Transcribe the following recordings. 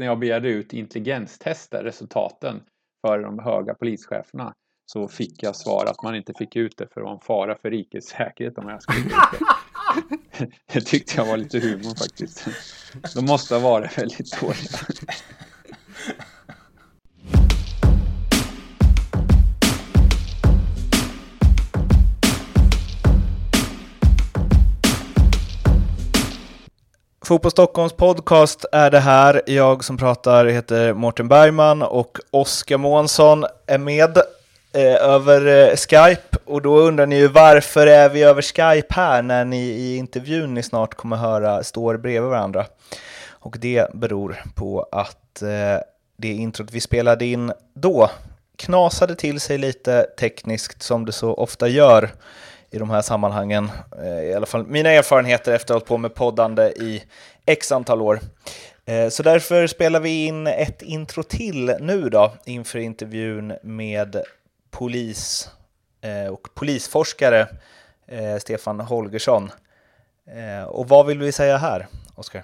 när jag begärde ut intelligenstester, resultaten för de höga polischeferna, så fick jag svar att man inte fick ut det för att vara en fara för rikets säkerhet om jag skulle ut det. Det tyckte jag var lite humor faktiskt. De måste ha varit väldigt dåliga. Fotboll Stockholms podcast är det här. Jag som pratar heter Mårten Bergman och Oskar Månsson är med eh, över eh, Skype. Och då undrar ni ju varför är vi över Skype här när ni i intervjun ni snart kommer höra står bredvid varandra. Och det beror på att eh, det introt vi spelade in då knasade till sig lite tekniskt som det så ofta gör i de här sammanhangen. Eh, I alla fall mina erfarenheter efter att ha hållit på med poddande i x antal år. Eh, så därför spelar vi in ett intro till nu då inför intervjun med polis eh, och polisforskare Stefan Holgersson. Och vad vill vi säga här, Oskar?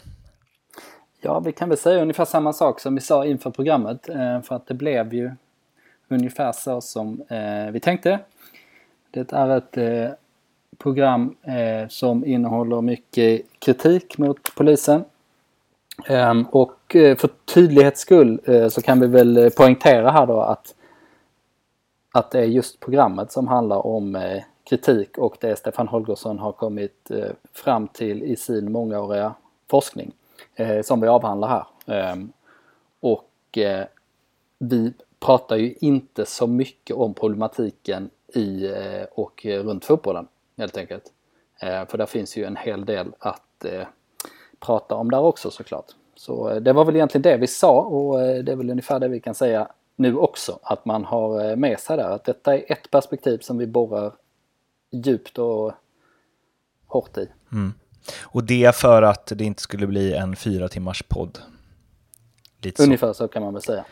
Ja, vi kan väl säga ungefär samma sak som vi sa inför programmet. För att det blev ju ungefär så som vi tänkte. Det är ett eh, program eh, som innehåller mycket kritik mot polisen. Ehm, och eh, för tydlighets skull eh, så kan vi väl poängtera här då att, att det är just programmet som handlar om eh, kritik och det Stefan Holgersson har kommit eh, fram till i sin mångåriga forskning eh, som vi avhandlar här. Ehm, och eh, vi pratar ju inte så mycket om problematiken i eh, och runt fotbollen helt enkelt. Eh, för där finns ju en hel del att eh, prata om där också såklart. Så det var väl egentligen det vi sa och det är väl ungefär det vi kan säga nu också. Att man har med sig där att detta är ett perspektiv som vi borrar djupt och hårt i. Mm. Och det för att det inte skulle bli en fyra timmars podd? Lite Ungefär så kan man väl säga.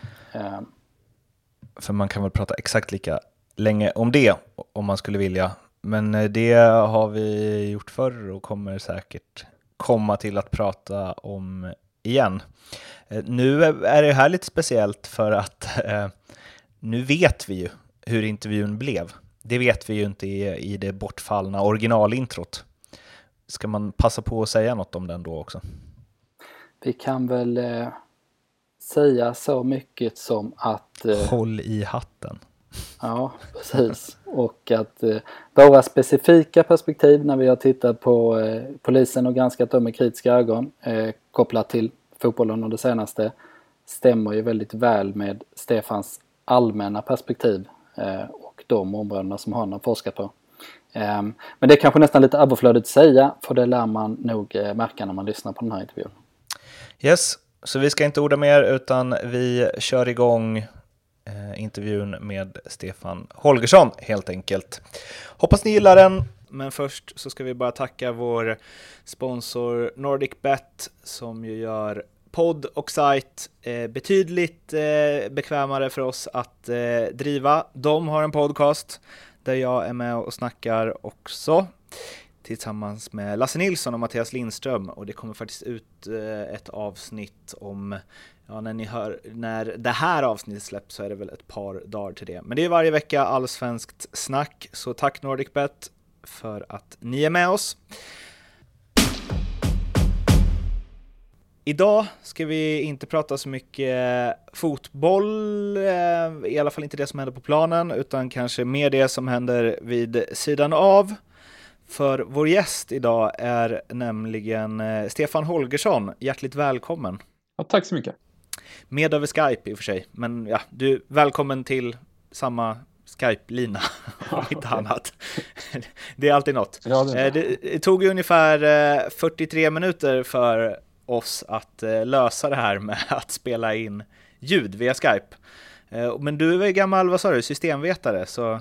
För man kan väl prata exakt lika länge om det om man skulle vilja. Men eh, det har vi gjort förr och kommer säkert komma till att prata om igen. Eh, nu är det här lite speciellt för att eh, nu vet vi ju hur intervjun blev. Det vet vi ju inte i, i det bortfallna originalintrot. Ska man passa på att säga något om den då också? Vi kan väl eh, säga så mycket som att... Eh, Håll i hatten. Ja, precis. Och att eh, våra specifika perspektiv när vi har tittat på eh, polisen och granskat dem med kritiska ögon eh, kopplat till fotbollen och det senaste stämmer ju väldigt väl med Stefans allmänna perspektiv eh, och de områdena som han har forskat på. Ehm, men det är kanske nästan lite överflödigt att säga för det lär man nog eh, märka när man lyssnar på den här intervjun. Yes, så vi ska inte orda mer utan vi kör igång eh, intervjun med Stefan Holgersson helt enkelt. Hoppas ni gillar den, men först så ska vi bara tacka vår sponsor NordicBet som ju gör podd och sajt eh, betydligt eh, bekvämare för oss att eh, driva. De har en podcast där jag är med och snackar också tillsammans med Lasse Nilsson och Mattias Lindström och det kommer faktiskt ut eh, ett avsnitt om Ja, när ni hör, när det här avsnittet släpps så är det väl ett par dagar till det. Men det är varje vecka allsvenskt snack, så tack NordicBet för att ni är med oss. Idag ska vi inte prata så mycket fotboll, eh, i alla fall inte det som händer på planen, utan kanske mer det som händer vid sidan av. För vår gäst idag är nämligen eh, Stefan Holgersson. Hjärtligt välkommen! Ja, tack så mycket! Med över Skype i och för sig, men ja, du, välkommen till samma Skype-lina, om inte annat. det är alltid något. Det, eh, det, tog ungefär 43 eh, minuter för oss att eh, lösa det här med att spela in ljud via Skype. Men du är gammal, vad sa du, systemvetare? Så...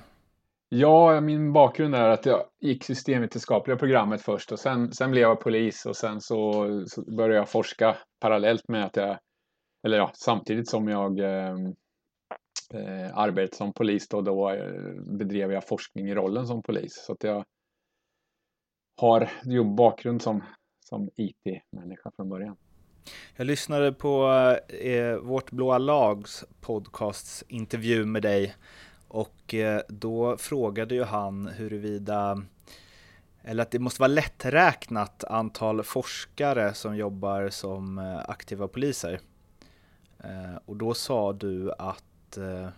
Ja, min bakgrund är att jag gick systemvetenskapliga programmet först och sen, sen blev jag polis och sen så, så började jag forska parallellt med att jag eller ja, samtidigt som jag ehm, eh, arbetade som polis då, då eh, bedrev jag forskning i rollen som polis. Så att jag har jo, bakgrund som, som IT-människa från början. Jag lyssnade på eh, eh, vårt blåa lags podcasts intervju med dig och eh, då frågade ju han huruvida eller att det måste vara lätträknat antal forskare som jobbar som eh, aktiva poliser. Eh, och då sa du att eh,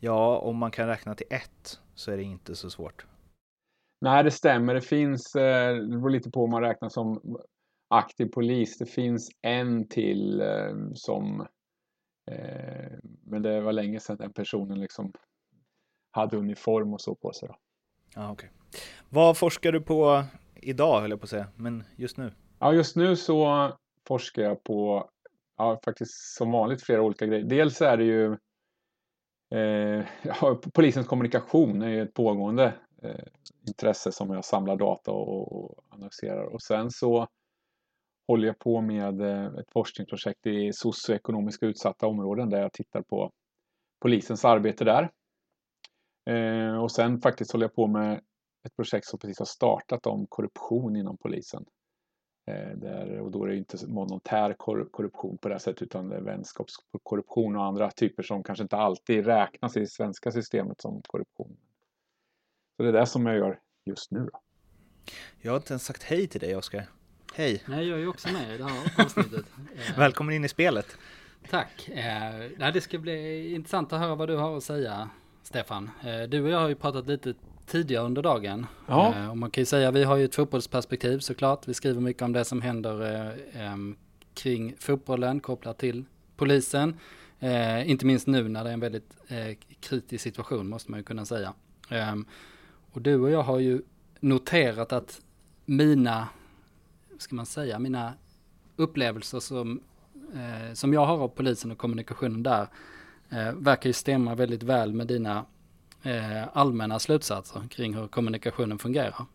ja, om man kan räkna till ett så är det inte så svårt. Nej, det stämmer. Det finns, det beror lite på om man räknar som aktiv polis. Det finns en till som, men det var länge sedan den personen liksom hade uniform och så på sig. Då. Ja, okay. Vad forskar du på idag, höll jag på att säga, men just nu? Ja, just nu så forskar jag på, ja, faktiskt som vanligt flera olika grejer. Dels är det ju eh, ja, polisens kommunikation är ju ett pågående eh, intresse som jag samlar data och, och analyserar. Och sen så håller jag på med eh, ett forskningsprojekt i socioekonomiskt utsatta områden där jag tittar på polisens arbete där. Eh, och sen faktiskt håller jag på med ett projekt som precis har startat om korruption inom polisen. Eh, där, och då är det inte monetär korruption på det sättet utan det är vänskapskorruption och andra typer som kanske inte alltid räknas i det svenska systemet som korruption. Så det är det som jag gör just nu. Då. Jag har inte ens sagt hej till dig Oskar. Hej! Nej, jag är ju också med i det här avsnittet. Välkommen in i spelet! Tack! Eh, det ska bli intressant att höra vad du har att säga Stefan. Eh, du och jag har ju pratat lite tidigare under dagen. Ja. Eh, och man kan ju säga vi har ju ett fotbollsperspektiv såklart. Vi skriver mycket om det som händer eh, kring fotbollen kopplat till polisen. inte minst nu när det är en väldigt kritisk situation måste man ju kunna säga. och du och jag har ju noterat att mina, ska man säga, mina upplevelser som, som jag har av polisen och kommunikationen där eh, verkar ju stämma väldigt väl med dina eh, allmänna slutsatser kring hur kommunikationen fungerar.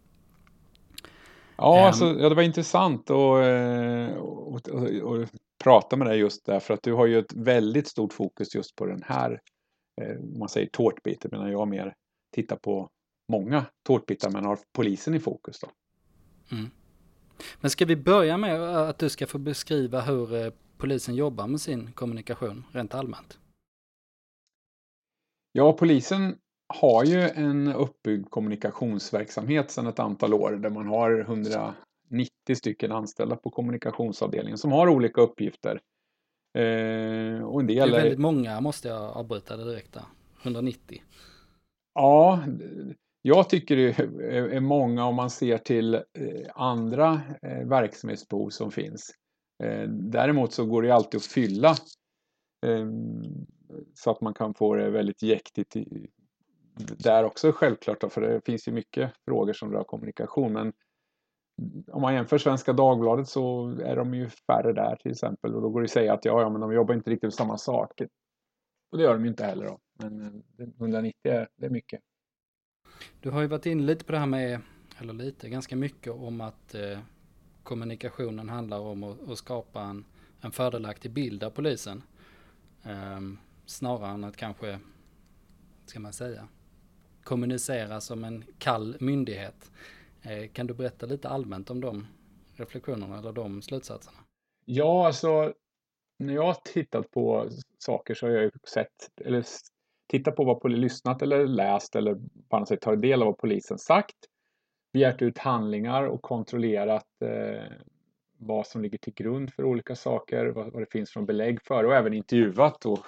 Ja, um, alltså, ja det var intressant att eh, och, och, prata med dig just därför att du har ju ett väldigt stort fokus just på den här, eh, man säger tårtbiten, medan jag mer tittar på många tårtbitar men har polisen i fokus då. Mm. Men ska vi börja med att du ska få beskriva hur eh, polisen jobbar med sin kommunikation rent allmänt? Ja, polisen har ju en uppbyggd kommunikationsverksamhet sedan ett antal år där man har 190 stycken anställda på kommunikationsavdelningen som har olika uppgifter. Eh, och en del det är väldigt är... många måste jag avbryta det direkt där. 190. Ja, jag tycker det är många om man ser till eh, andra eh, verksamhetsbehov som finns. Eh, däremot så går det alltid att fylla så att man kan få det väldigt jäktigt där också självklart då, för det finns ju mycket frågor som rör kommunikation. Men om man jämför Svenska Dagbladet så är de ju färre där till exempel och då går det att säga att ja, ja men de jobbar inte riktigt med samma sak. Och det gör de ju inte heller då. Men eh, 190 är, det är mycket. Du har ju varit inne lite på det här med, eller lite, ganska mycket om att eh, kommunikationen handlar om att, att skapa en, en fördelaktig bild av polisen. Eh, snarare än att kanske, ska man säga, kommunicera som en kall myndighet. Eh, kan du berätta lite allmänt om de reflektionerna eller de slutsatserna? Ja, alltså när jag har tittat på saker så har jag sett, eller tittat på vad polisen lyssnat eller läst eller på annat sätt tagit del av vad polisen sagt, begärt ut handlingar och kontrollerat eh, vad som ligger till grund för olika saker, vad, vad det finns från belägg för och även intervjuat och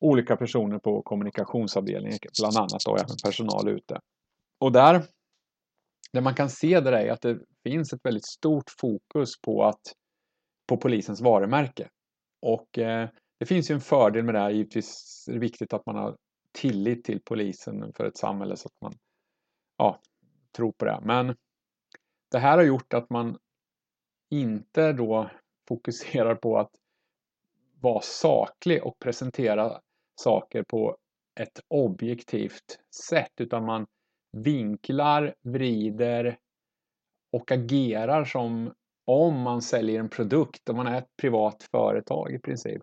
olika personer på kommunikationsavdelningen, bland annat och även personal ute. Och där, det man kan se där är att det finns ett väldigt stort fokus på, att, på polisens varumärke. Och eh, det finns ju en fördel med det här, givetvis är det viktigt att man har tillit till polisen för ett samhälle så att man ja, tror på det. Men det här har gjort att man inte då fokuserar på att vara saklig och presentera saker på ett objektivt sätt utan man vinklar, vrider och agerar som om man säljer en produkt, om man är ett privat företag i princip.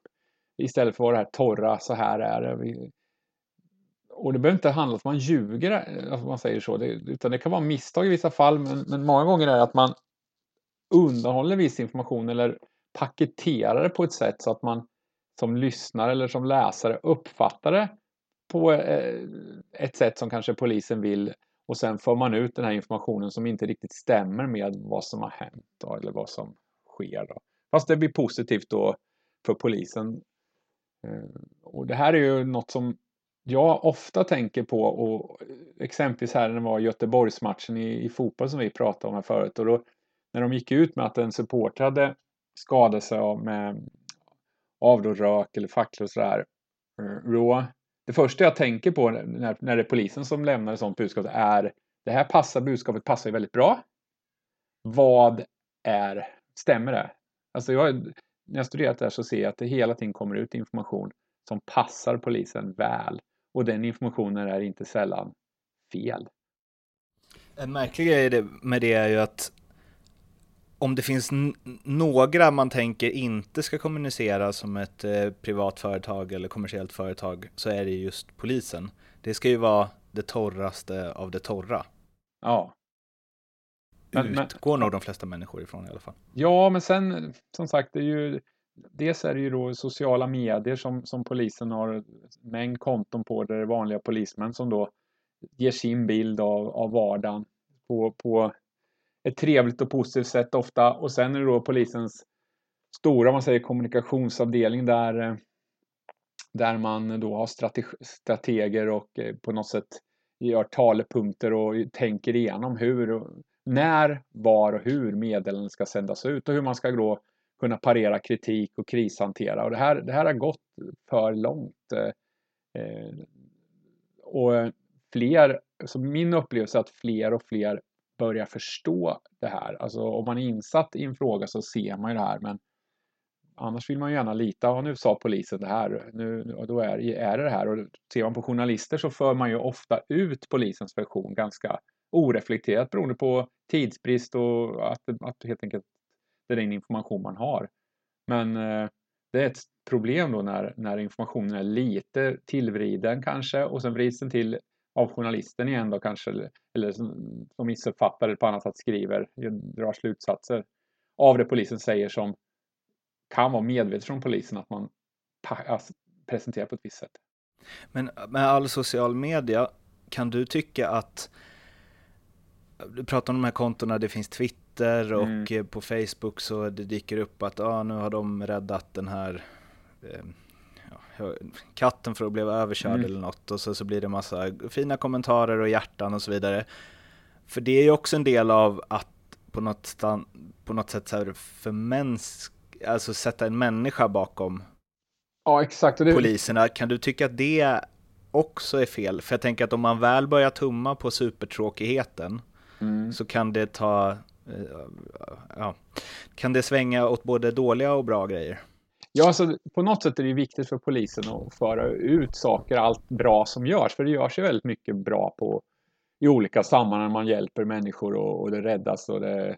Istället för det här torra, så här är det. Och det behöver inte handla om att man ljuger, eh, att man säger så, utan det kan vara misstag i vissa fall, men, men många gånger är det att man undanhåller viss information eller paketerar det på ett sätt så att man som lyssnare eller som läsare uppfattar det på eh, ett sätt som kanske polisen vill och sen får man ut den här informationen som inte riktigt stämmer med vad som har hänt då, eller vad som sker. Då. Fast det blir positivt då för polisen. Eh, och det här är ju något som jag ofta tänker på och eh, exempelvis här när det var Göteborgsmatchen i, i fotboll som vi pratade om här förut och då när de gick ut med att en supporter hade skadat sig av med av då rök eller facklor och sådär. Eh, då, det första jag tänker på när, när det är polisen som lämnar ett sådant budskap är det här passar, budskapet passar ju väldigt bra. Vad är, stämmer det? Alltså jag, när jag studerat det här så ser jag att det hela tiden kommer ut information som passar polisen väl. Och den informationen är inte sällan fel. En märklig grej med det är ju att om det finns några man tänker inte ska kommunicera som ett eh, privat företag eller kommersiellt företag så är det just polisen. Det ska ju vara det torraste av det torra. Ja. Men, Utgår men, nog de flesta människor ifrån i alla fall. Ja, men sen som sagt, det är ju Dels är det ju då sociala medier som, som polisen har mängd konton på där det är vanliga polismän som då ger sin bild av, av vardagen på, på ett trevligt och positivt sätt ofta. Och sen är det då polisens stora, man säger kommunikationsavdelning där, eh, där man då har strateger och eh, på något sätt gör talepunkter och tänker igenom hur, när, var och hur meddelanden ska sändas ut och hur man ska då kunna parera kritik och krishantera. Och det här, det här har gått för långt. Eh, eh och fler, så min upplevelse är att fler och fler börja förstå det här. Alltså om man är insatt i en fråga så ser man ju det här men annars vill man ju gärna lita, ja nu sa polisen det här, nu, då är, är det det här. Och ser man på journalister så för man ju ofta ut polisens version ganska oreflekterat beroende på tidsbrist och att, att helt enkelt det är den information man har. Men eh, det är ett problem då när, när informationen är lite tillvriden kanske och sen vrids den till av journalisten igen då kanske, eller som, som missuppfattar eller på annat sätt skriver, drar slutsatser av det polisen säger som kan vara medvetet från polisen att man presenterar på ett visst sätt. Men med all social media, kan du tycka att du pratar om de här kontona, det finns Twitter och mm. på Facebook så det dyker upp att ah, nu har de räddat den här eh, katten för att bli överkörd mm. eller något och så, så blir det massa fina kommentarer och hjärtan och så vidare. För det är ju också en del av att på något, stan, på något sätt så här förmänsk, alltså sätta en människa bakom ja, exakt. Det... poliserna. Kan du tycka att det också är fel? För jag tänker att om man väl börjar tumma på supertråkigheten mm. så kan det ta, eh, ja, kan det svänga åt både dåliga och bra grejer. Ja, alltså, på något sätt är det viktigt för polisen att föra ut saker, allt bra som görs. För det görs ju väldigt mycket bra på, i olika sammanhang. Man hjälper människor och, och det räddas. Och det,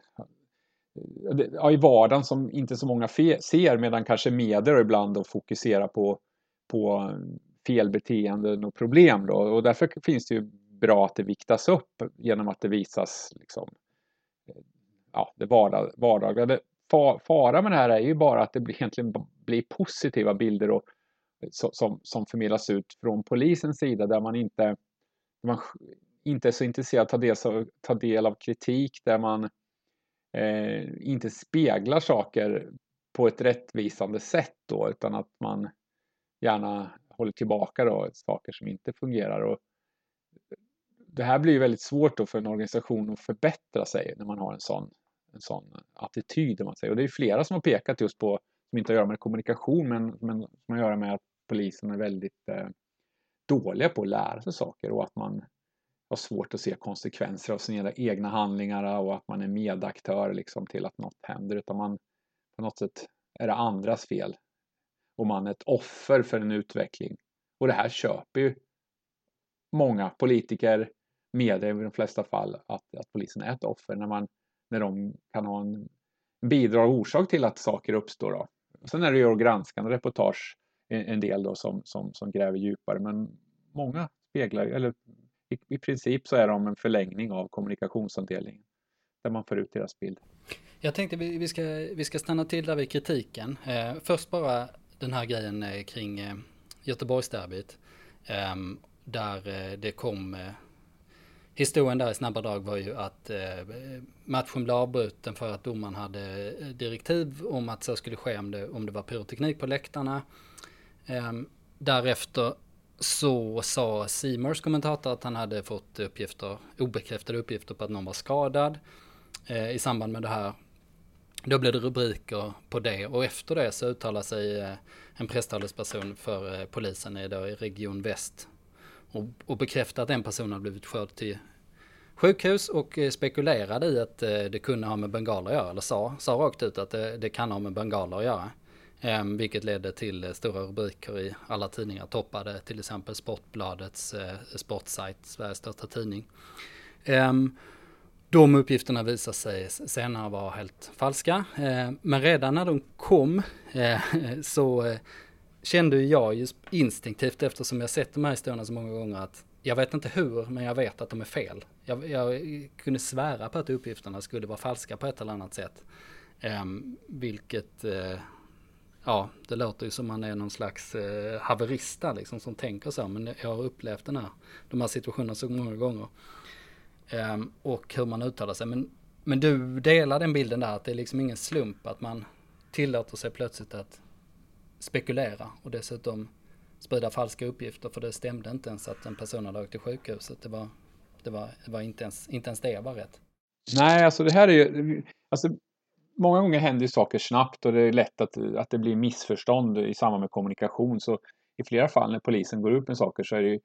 ja, I vardagen som inte så många fe, ser medan kanske medier ibland då fokuserar på, på felbeteenden och problem. Då. Och därför finns det ju bra att det viktas upp genom att det visas liksom, ja, det vardag, vardagliga fara med det här är ju bara att det blir, egentligen blir positiva bilder och, eh, som, som förmedlas ut från polisens sida där man inte, man inte är så intresserad av att ta del av, ta del av kritik, där man eh, inte speglar saker på ett rättvisande sätt då, utan att man gärna håller tillbaka då, saker som inte fungerar. Och eh, det här blir ju väldigt svårt då för en organisation att förbättra sig när man har en sån en sån attityd. Man säger. Och det är flera som har pekat just på, som inte har att göra med kommunikation, men, men som har att göra med att polisen är väldigt eh, dåliga på att lära sig saker och att man har svårt att se konsekvenser av sina egna handlingar och att man är medaktör liksom till att något händer. Utan man på något sätt är det andras fel. Och man är ett offer för en utveckling. Och det här köper ju många politiker, medier i de flesta fall, att, att polisen är ett offer. När man när de kan ha en bidrar orsak till att saker uppstår. Då. Sen är det ju granskande reportage en del då som, som, som gräver djupare men många speglar, eller i, i princip så är de en förlängning av kommunikationsavdelningen där man får ut deras bild. Jag tänkte vi, vi, ska, vi ska stanna till där vid kritiken. Eh, först bara den här grejen eh, kring eh, Göteborgsderbyt. Eh, där eh, det kom eh, Historien där i snabba drag var ju att eh, matchen blev avbruten för att domaren hade eh, direktiv om att så skulle ske om det, om det var pyroteknik på läktarna. Eh, därefter så sa Seymours kommentator att han hade fått uppgifter, obekräftade uppgifter på att någon var skadad eh, i samband med det här. Då blev det rubriker på det och efter det så uttalade sig eh, en presstalesperson för eh, polisen i, då, i Region Väst och, och bekräftade att en person hade blivit skörd till sjukhus och eh, spekulerade i att eh, det kunde ha med bengaler att göra, eller sa, sa rakt ut att det, det kan ha med bengaler att göra. Um, vilket ledde till eh, stora rubriker i alla tidningar, toppade till exempel Sportbladets uh, sportsajt, Sveriges största tidning. Um, de uppgifterna visade sig senare vara helt falska, uh, men redan när de kom så kände jag just instinktivt eftersom jag sett de här historierna så många gånger att jag vet inte hur, men jag vet att de är fel. Jag, jag kunde svära på att uppgifterna skulle vara falska på ett eller annat sätt. Um, vilket, uh, ja, det låter ju som man är någon slags uh, haverista liksom som tänker så, men jag har upplevt den här, de här situationerna så många gånger. Um, och hur man uttalar sig. Men, men du delar den bilden där att det är liksom ingen slump att man tillåter sig plötsligt att spekulera och dessutom sprida falska uppgifter för det stämde inte ens att en person hade åkt till sjukhuset. Det var, det var, det var inte, ens, inte ens det var rätt. Nej, alltså det här är ju, alltså många gånger händer ju saker snabbt och det är lätt att, att det blir missförstånd i samband med kommunikation. Så i flera fall när polisen går ut med saker så är det ju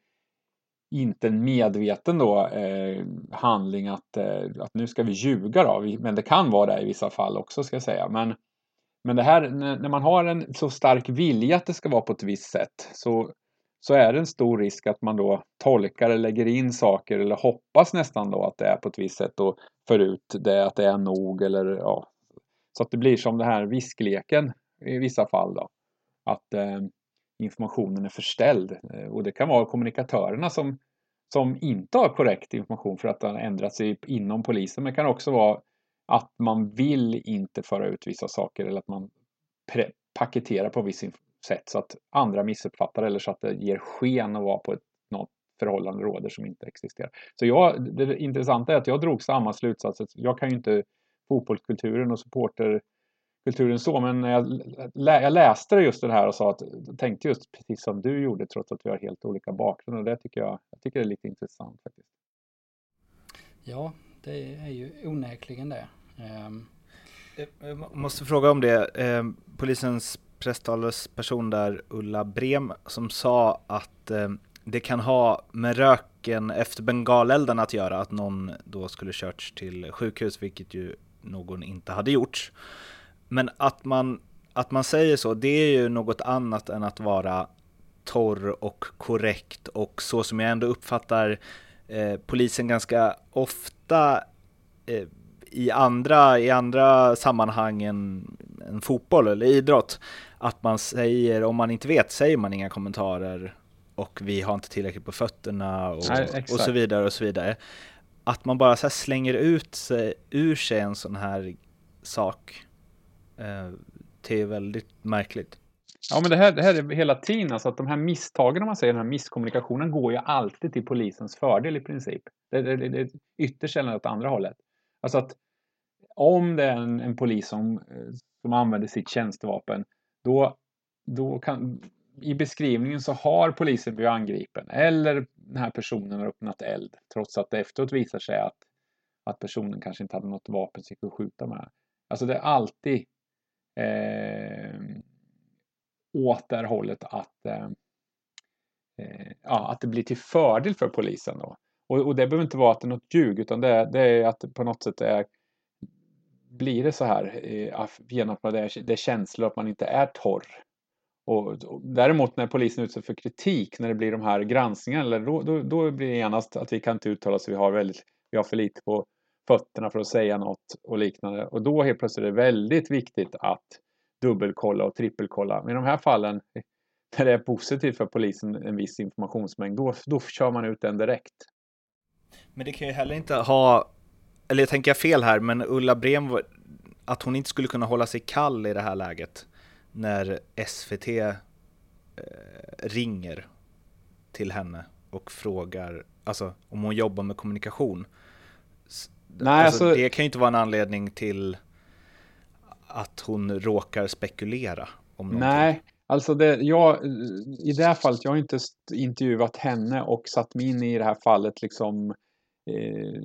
inte en medveten då, eh, handling att, eh, att nu ska vi ljuga då. Men det kan vara det i vissa fall också ska jag säga. Men, men det här, när man har en så stark vilja att det ska vara på ett visst sätt så, så är det en stor risk att man då tolkar eller lägger in saker eller hoppas nästan då att det är på ett visst sätt och för ut det att det är nog eller ja. Så att det blir som den här viskleken i vissa fall då. Att eh, informationen är förställd eh, och det kan vara kommunikatörerna som som inte har korrekt information för att den har ändrat sig inom polisen. Men det kan också vara att man vill inte föra ut vissa saker eller att man paketerar på visst sätt så att andra missuppfattar eller så att det ger sken att vara på ett något förhållande råder som inte existerar. Så jag, det intressanta är att jag drog samma slutsats. Jag kan ju inte fotbollskulturen och supporterkulturen så, men när jag, jag läste just det här och sa att, tänkte just precis som du gjorde trots att vi har helt olika bakgrund och det tycker jag, jag tycker det är lite intressant faktiskt. Ja, det är ju onekligen det. Ehm. Eh, eh, jag måste fråga om det. Ehm, polisens presstalesperson där, Ulla Brem, som sa att ehm, det kan ha med röken efter bengalelden att göra, att någon då skulle körts till sjukhus, vilket ju någon inte hade gjort. Men att man, att man säger så, det är ju något annat än att vara torr och korrekt och så som jag ändå uppfattar eh, polisen ganska ofta eh, i andra, i andra sammanhang än, än fotboll eller idrott, att man säger, om man inte vet, säger man inga kommentarer och vi har inte tillräckligt på fötterna och, Nej, och så vidare och så vidare. Att man bara så slänger ut sig, ur sig en sån här sak, eh, det är väldigt märkligt. Ja, men det här, det här är hela tiden, alltså att de här misstagen, om man säger den här misskommunikationen, går ju alltid till polisens fördel i princip. Det, det, det, det är ytterst sällan åt andra hållet. Alltså att om det är en, en polis som, eh, som använder sitt tjänstevapen, då, då kan, i beskrivningen så har polisen blivit angripen eller den här personen har öppnat eld trots att det efteråt visar sig att, att personen kanske inte hade något vapen som att skjuta med. Alltså det är alltid eh, åt det här hållet att, eh, eh, ja, att det blir till fördel för polisen. Då. Och, och det behöver inte vara att det är något ljug utan det, är, det är att det på något sätt är blir det så här genom att det är, det är känslor att man inte är torr. Och, och, däremot när polisen utsätts för kritik, när det blir de här granskningarna, då, då, då blir det genast att vi kan inte uttala oss, vi har, väldigt, vi har för lite på fötterna för att säga något och liknande. Och då helt plötsligt är det väldigt viktigt att dubbelkolla och trippelkolla. Men i de här fallen, när det är positivt för polisen en viss informationsmängd, då, då kör man ut den direkt. Men det kan ju heller inte ha eller jag tänker fel här, men Ulla Brem att hon inte skulle kunna hålla sig kall i det här läget när SVT eh, ringer till henne och frågar alltså, om hon jobbar med kommunikation. Nej, alltså, alltså, det kan ju inte vara en anledning till att hon råkar spekulera om någonting. Nej, alltså det, jag, i det här fallet, jag har inte intervjuat henne och satt mig in i det här fallet liksom eh,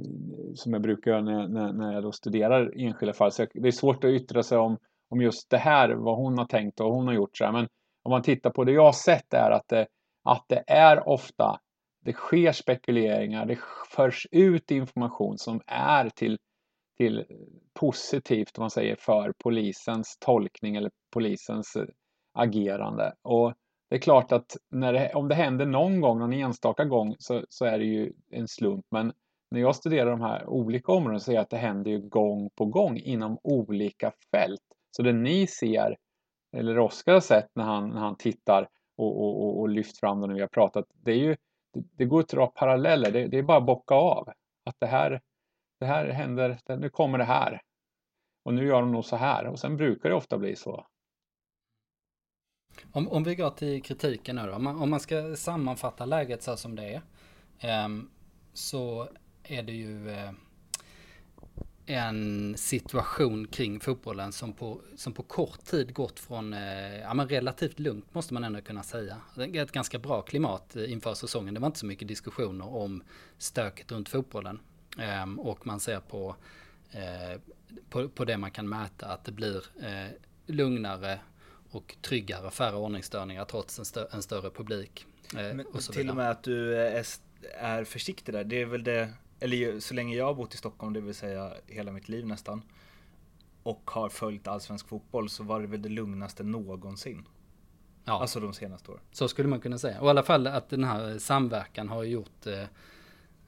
som jag brukar göra när, när, när jag då studerar enskilda fall. Så det är svårt att yttra sig om, om just det här, vad hon har tänkt och vad hon har gjort. Så här. Men om man tittar på det jag har sett är att det, att det är ofta, det sker spekuleringar, det förs ut information som är till, till positivt, om man säger, för polisens tolkning eller polisens eh, agerande. Och det är klart att när det, om det händer någon gång, någon enstaka gång, så, så är det ju en slump. Men när jag studerar de här olika områdena så ser jag att det händer ju gång på gång inom olika fält. Så det ni ser, eller Oskar har sett när han, när han tittar och, och, och, och lyft fram det när vi har pratat, det, är ju, det, det går att dra paralleller. Det, det, är bara att bocka av. Att det här, det här händer, nu kommer det här. Och nu gör de nog så här. Och sen brukar det ofta bli så. Om, om vi går till kritiken nu då. Om man, om man ska sammanfatta läget så som det är. um, så är det ju eh, en situation kring fotbollen som på, som på kort tid gått från eh, ja, men relativt lugnt måste man ändå kunna säga. Det är ett ganska bra klimat inför säsongen. Det var inte så mycket diskussioner om stöket runt fotbollen. Ehm, och man ser på, eh, på, på det man kan mäta att det blir lugnare och tryggare, färre ordningsstörningar trots en, stö en större publik. Men, och till och med att du är, är försiktig där, det är väl det eller så länge jag har bott i Stockholm, det vill säga hela mitt liv nästan, och har följt allsvensk fotboll så var det väl det lugnaste någonsin. Ja. Alltså de senaste åren. Så skulle man kunna säga. Och i alla fall att den här samverkan har gjort, eh,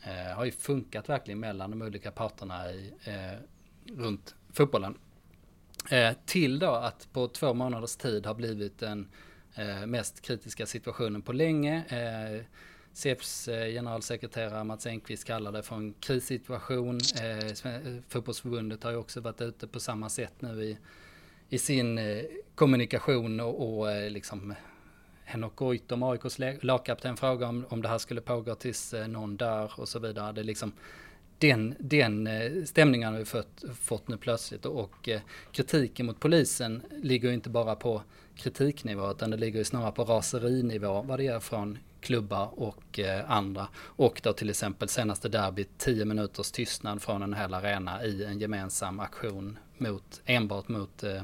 eh, har ju funkat verkligen mellan de olika parterna i, eh, runt fotbollen. Eh, till då att på två månaders tid har blivit den eh, mest kritiska situationen på länge. SEPs SEFs generalsekreterare Mats Engqvist kallar det för en krissituation. Eh, eh, fotbollsförbundet har ju också varit ute på samma sätt nu i, i sin eh, kommunikation och, och liksom Henok Goitom, AIKs lagkapten, frågar om, om det här skulle pågå tills någon dör och så vidare. Det är liksom den, den stämningen har vi fått, fått nu plötsligt och kritiken mot polisen ligger inte bara på kritiknivå utan det ligger ju snarare på raserinivå vad det är från klubbar och eh, andra. Och då till exempel senaste derbyt 10 minuters tystnad från en hel arena i en gemensam aktion mot, enbart mot eh,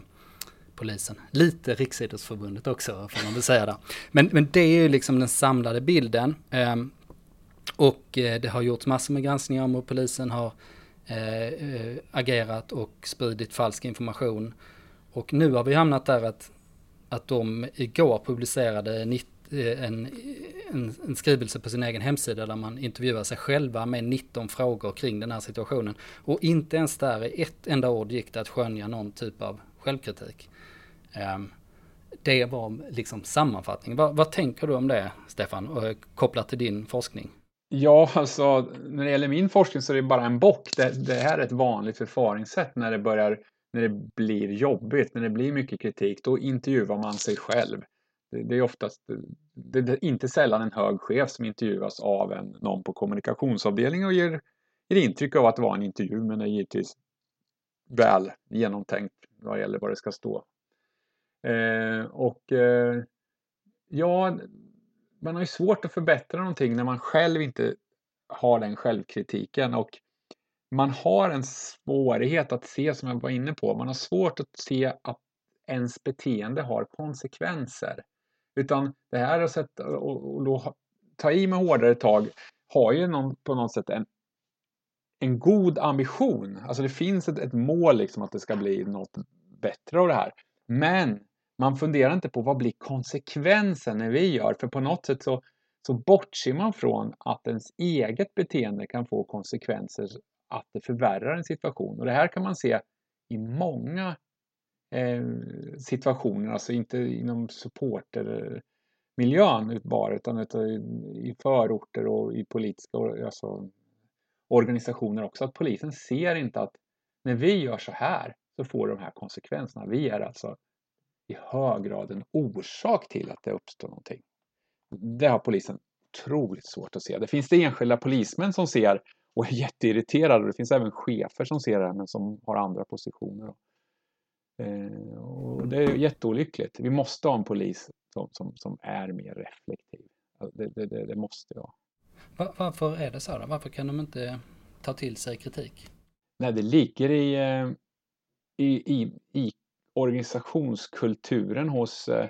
polisen. Lite Riksidrottsförbundet också får man väl säga där. Men, men det är ju liksom den samlade bilden. Eh, och eh, det har gjorts massor med granskningar om hur polisen har eh, eh, agerat och spridit falsk information. Och nu har vi hamnat där att, att de igår publicerade 19 Eh, en, en, en, skrivelse på sin egen hemsida där man intervjuar sig själva med 19 frågor kring den här situationen. Och inte ens där i ett enda ord gick det att skönja någon typ av självkritik. Ehm, det var liksom sammanfattningen. Vad, vad, tänker du om det, Stefan, och eh, kopplat till din forskning? Ja, alltså när det gäller min forskning så är det bara en bock. Det, det här är ett vanligt förfaringssätt när det börjar, när det blir jobbigt, när det blir mycket kritik. Då intervjuar man sig själv. Det, är oftast, det är inte sällan en hög chef som intervjuas av en, någon på kommunikationsavdelningen och ger, ger intryck av att det var en intervju men det är givetvis väl genomtänkt vad gäller vad det ska stå. Eh, och eh, ja, man har ju svårt att förbättra någonting när man själv inte har den självkritiken och man har en svårighet att se, som jag var inne på, man har svårt att se att ens beteende har konsekvenser. Utan det här sätt och, och då ta i med hårdare tag har ju någon, på något sätt en, en god ambition. Alltså det finns ett, ett mål liksom att det ska bli något bättre av det här. Men man funderar inte på vad blir konsekvensen när vi gör? För på något sätt så, så bortser man från att ens eget beteende kan få konsekvenser att det förvärrar en situation. Och det här kan man se i många Eh, situationen, situationer, alltså inte inom supportermiljön bara utan eh, i förorter och i politiska alltså, organisationer också. Att polisen ser inte att när vi gör så här, så får de här konsekvenserna. Vi är alltså i hög grad en orsak till att det uppstår någonting. Det har polisen otroligt svårt att se. Det finns det enskilda polismän som ser och är jätteirriterade. Det finns även chefer som ser det men som har andra positioner. Eh, och det är jätteolyckligt. Vi måste ha en polis som, som, som är mer reflektiv. Det, det, det, det måste vara. Varför är det så då? Varför kan de inte ta till sig kritik? Nej, det ligger i, eh, i, i, i organisationskulturen hos... Eh,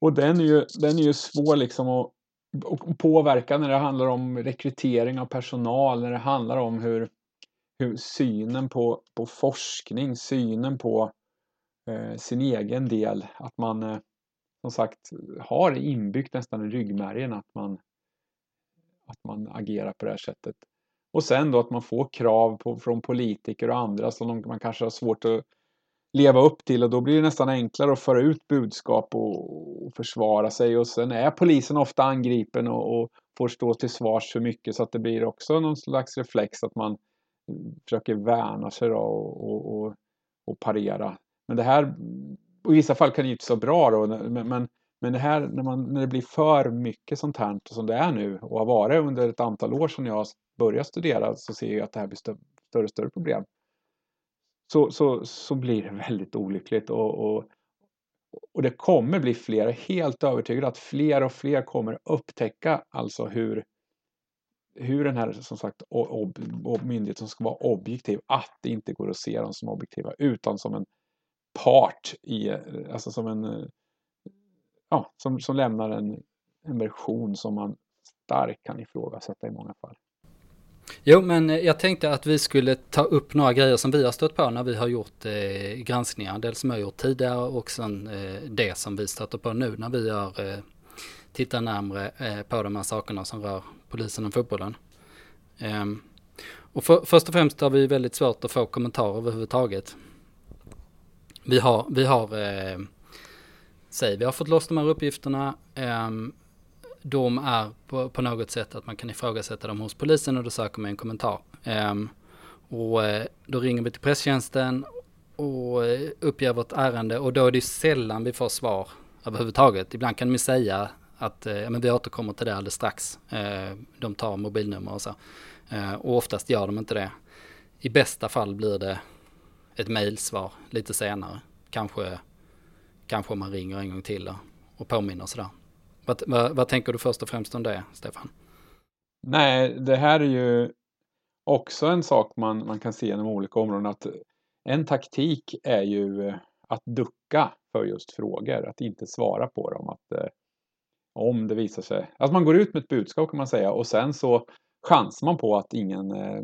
och den är ju, den är ju svår liksom att, att påverka när det handlar om rekrytering av personal, när det handlar om hur, hur synen på, på forskning, synen på Eh, sin egen del, att man eh, som sagt har inbyggt nästan i ryggmärgen att man, att man agerar på det här sättet. Och sen då att man får krav på, från politiker och andra som man kanske har svårt att leva upp till och då blir det nästan enklare att föra ut budskap och, och försvara sig och sen är polisen ofta angripen och, och, får stå till svars för mycket så att det blir också någon slags reflex att man mm, försöker värna sig då och, och, och parera. Men det här, i vissa fall kan det inte vara bra då, men, men, men det här när, man, när det blir för mycket sånt här som det är nu och har varit under ett antal år sedan jag började studera så ser jag att det här blir större och större problem så, så, så blir det väldigt olyckligt. Och, och, och det kommer bli fler, jag är helt övertygad att fler och fler kommer upptäcka alltså hur, hur den här som sagt ob, ob, myndigheten ska vara objektiv, att det inte går att se dem som objektiva utan som en part i, eh, alltså som en, eh, ja, som, som lämnar en, en version som man starkt kan ifrågasätta i många fall. Jo, men eh, jag tänkte att vi skulle ta upp några grejer som vi har stött på när vi har gjort eh, granskningar. Dels som jag har gjort tidigare och sen eh, det som vi stöter på nu när vi har eh, tittat närmre eh, på de här sakerna som rör polisen och fotbollen. Ehm, och för, först och främst har vi väldigt svårt att få kommentarer överhuvudtaget. Vi har, vi har, eh, säg, vi har fått loss de här uppgifterna. Eh, de är på, på, något sätt att man kan ifrågasätta dem hos polisen och då söker man en kommentar. Ehm, eh, och då ringer vi till presstjänsten och eh, uppger vårt ärende och då är det sällan vi får svar överhuvudtaget. Ibland kan de säga att eh, men vi återkommer till det alldeles strax. Ehm, de tar mobilnummer och så. Ehm, och oftast gör de inte det. I bästa fall blir det ett mejlsvar lite senare. Kanske, kanske man ringer en gång till och, påminner sådär. Vad, vad, vad, tänker du först och främst om det, Stefan? Nej, det här är ju också en sak man, man kan se inom olika områden. att En taktik är ju eh, att ducka för just frågor, att inte svara på dem. Att, eh, om det visar sig, att man går ut med ett budskap kan man säga och sen så chansar man på att ingen, eh,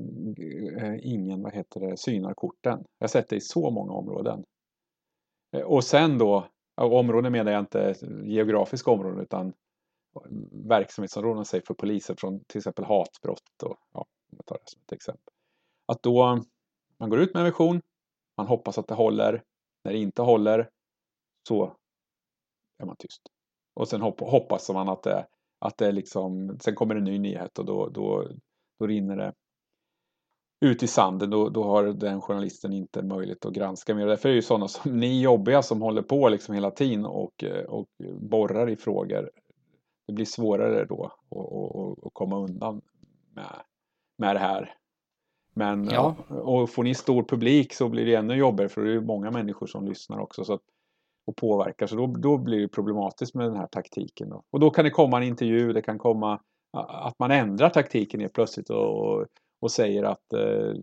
eh, ingen vad heter det, synar korten. Jag har sett det i så många områden. Eh, och sen då områden menar jag inte geografiska områden utan eh, verksamhetsområden säg för poliser från till exempel hatbrott och ja, jag tar det som ett exempel. Att då man går ut med en vision, man hoppas att det håller. När det inte håller så är man tyst. Och sen hoppas man att det, att det liksom, sen kommer en ny nyhet och då, då, då rinner det ut i sanden, då, då har den journalisten inte möjlighet att granska mer. Därför är det ju sådana som ni jobbiga som håller på liksom hela tiden och, och borrar i frågor. Det blir svårare då att komma undan med, med det här. Men ja. och får ni stor publik så blir det ännu jobbigare för det är många människor som lyssnar också så att, och påverkar. Så då, då blir det problematiskt med den här taktiken. Då. Och då kan det komma en intervju, det kan komma att man ändrar taktiken helt plötsligt och, och säger att eh,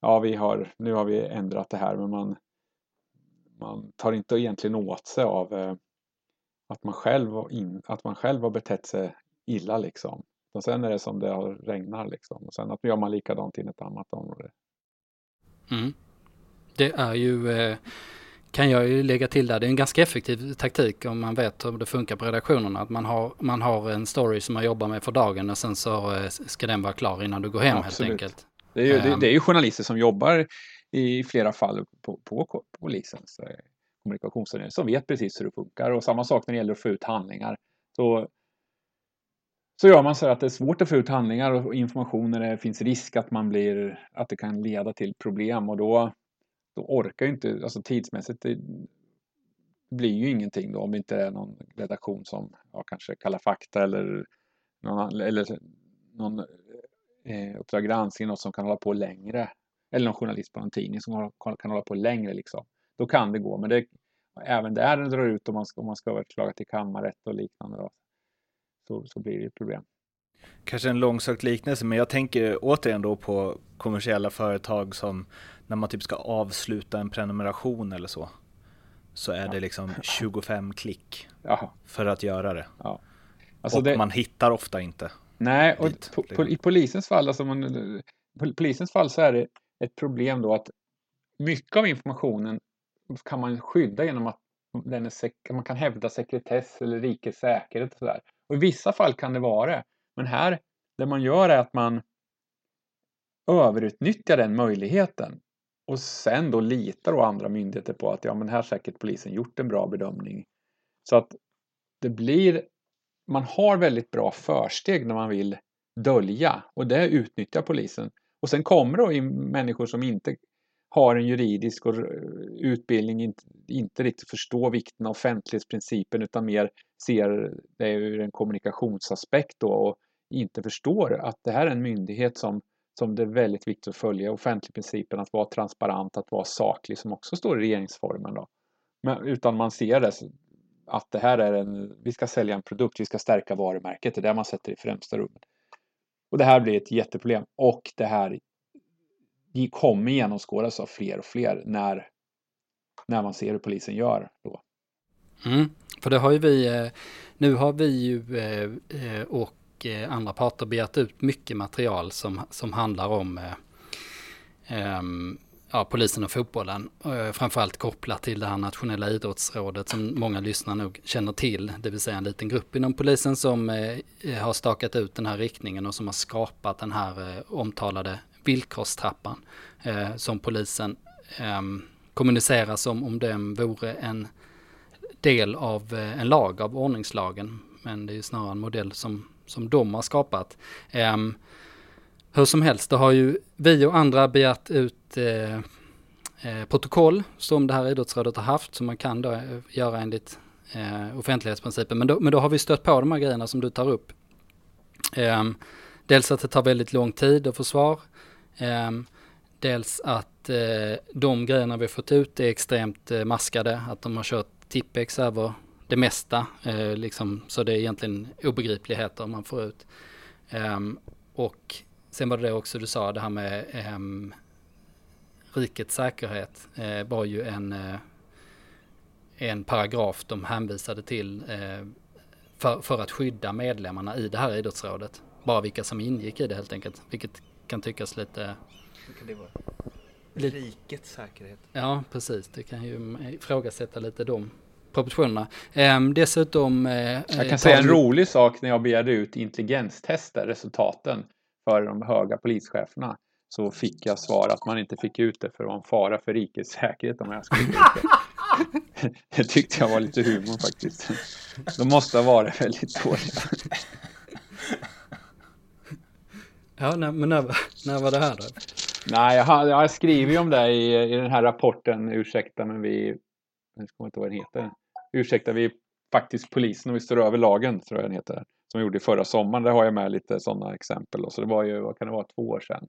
ja, vi har, nu har vi ändrat det här, men man, man tar inte egentligen åt sig av eh, att, man själv, in, att man själv har betett sig illa liksom. Och sen är det som det regnar liksom. Och sen att gör man likadant i ett annat område. Mm. Det är ju, eh, kan jag ju lägga till där, det är en ganska effektiv taktik om man vet hur det funkar på redaktionerna. Att man har, man har en story som man jobbar med för dagen och sen så eh, ska den vara klar innan du går hem Absolut. helt enkelt. Det är, ju, det, ehm. det, är ju journalister som jobbar i flera fall på, på, på polisens eh, kommunikationsavdelning som vet precis hur det funkar och samma sak när det gäller att få ut handlingar. Så, så gör man så att det är svårt att få ut handlingar och information när det finns risk att man blir att det kan leda till problem och då då orkar ju inte, alltså tidsmässigt, det blir ju ingenting då om det inte är någon redaktion som ja, kanske Kalla fakta eller någon, eller någon eh, Uppdrag granskning, något som kan hålla på längre. Eller någon journalist på någon tidning som kan hålla på längre liksom. Då kan det gå, men det, även där det drar ut om man ska, om man ska överklaga till kammarrätt och liknande. Då, så, så blir det ett problem. Kanske en långsökt liknelse, men jag tänker återigen då på kommersiella företag som när man typ ska avsluta en prenumeration eller så. Så är ja. det liksom 25 klick för att göra det. Ja. Alltså och det... man hittar ofta inte. Nej, och dit, på, på, i polisens fall, alltså man, polisens fall så är det ett problem då att mycket av informationen kan man skydda genom att den är man kan hävda sekretess eller rikets säkerhet och sådär. Och i vissa fall kan det vara det. Men här, det man gör är att man överutnyttjar den möjligheten och sen då litar då andra myndigheter på att ja, men här har säkert polisen gjort en bra bedömning. Så att det blir, man har väldigt bra försteg när man vill dölja och det utnyttjar polisen. Och sen kommer då in människor som inte har en juridisk eh, utbildning, inte, inte riktigt förstår vikten av offentlighetsprincipen utan mer ser det ur en kommunikationsaspekt då och inte förstår att det här är en myndighet som, som det är väldigt viktigt att följa offentligprincipen, att vara transparent, att vara saklig som också står i regeringsformen. Då. Men, utan man ser det att det här är en, vi ska sälja en produkt, vi ska stärka varumärket, det är det man sätter i främsta rummet. Och det här blir ett jätteproblem och det här kommer genomskådas av fler och fler när, när man ser hur polisen gör då. Mm, för det har ju vi, eh, nu har vi ju eh, eh, och och eh, andra parter begärt ut mycket material som, som handlar om eh, ehm, ja, polisen och fotbollen. Eh, framförallt kopplat till det här nationella idrottsrådet som många lyssnare nog känner till. Det vill säga en liten grupp inom polisen som har stakat ut den här riktningen och som har skapat den här omtalade villkorstrappan eh, som polisen eh, kommunicerar som om den vore en del av eh, en lag, av ordningslagen. Men det är ju snarare en modell som, som de har skapat. Um, hur som helst, det har ju vi och andra begärt ut eh, eh, protokoll som det här idrottsrådet har haft, som man kan då eh, göra enligt eh, offentlighetsprincipen. Men då, men då har vi stött på de här grejerna som du tar upp. Eh, dels att det tar väldigt lång tid att få svar. Ehm, dels att eh, de grejerna vi fått ut är extremt eh, maskade, att de har kört tippex över det mesta, eh, liksom, så det är egentligen obegripligheter man får ut. Ehm, och sen var det det också du sa, det här med um, rikets säkerhet uh, var ju en, uh, en paragraf de hänvisade till uh, för, för att skydda medlemmarna i det här idrottsrådet. Bara vilka som ingick i det helt enkelt, vilket kan tyckas lite... Hur kan det vara? Rikets säkerhet. Ja, precis. Det kan ju ifrågasätta lite de proportionerna. Ehm, dessutom... Eh, jag kan eh, säga en rolig sak när jag begärde ut intelligenstester, resultaten för de höga polischeferna. Så fick jag svar att man inte fick ut det för att vara en fara för rikets säkerhet om jag skulle ut det. det tyckte jag var lite humor faktiskt. De måste ha varit väldigt dåliga. Ja, nej, men när, när var det här då? Nej, jag jag har skrivit om det i, i den här rapporten, ursäkta men vi, jag kommer inte ihåg vad den heter. Ursäkta, vi är faktiskt polisen och vi står över lagen, tror jag den heter. Som vi gjorde förra sommaren, där har jag med lite sådana exempel. Och så det var ju, vad kan det vara, två år sedan.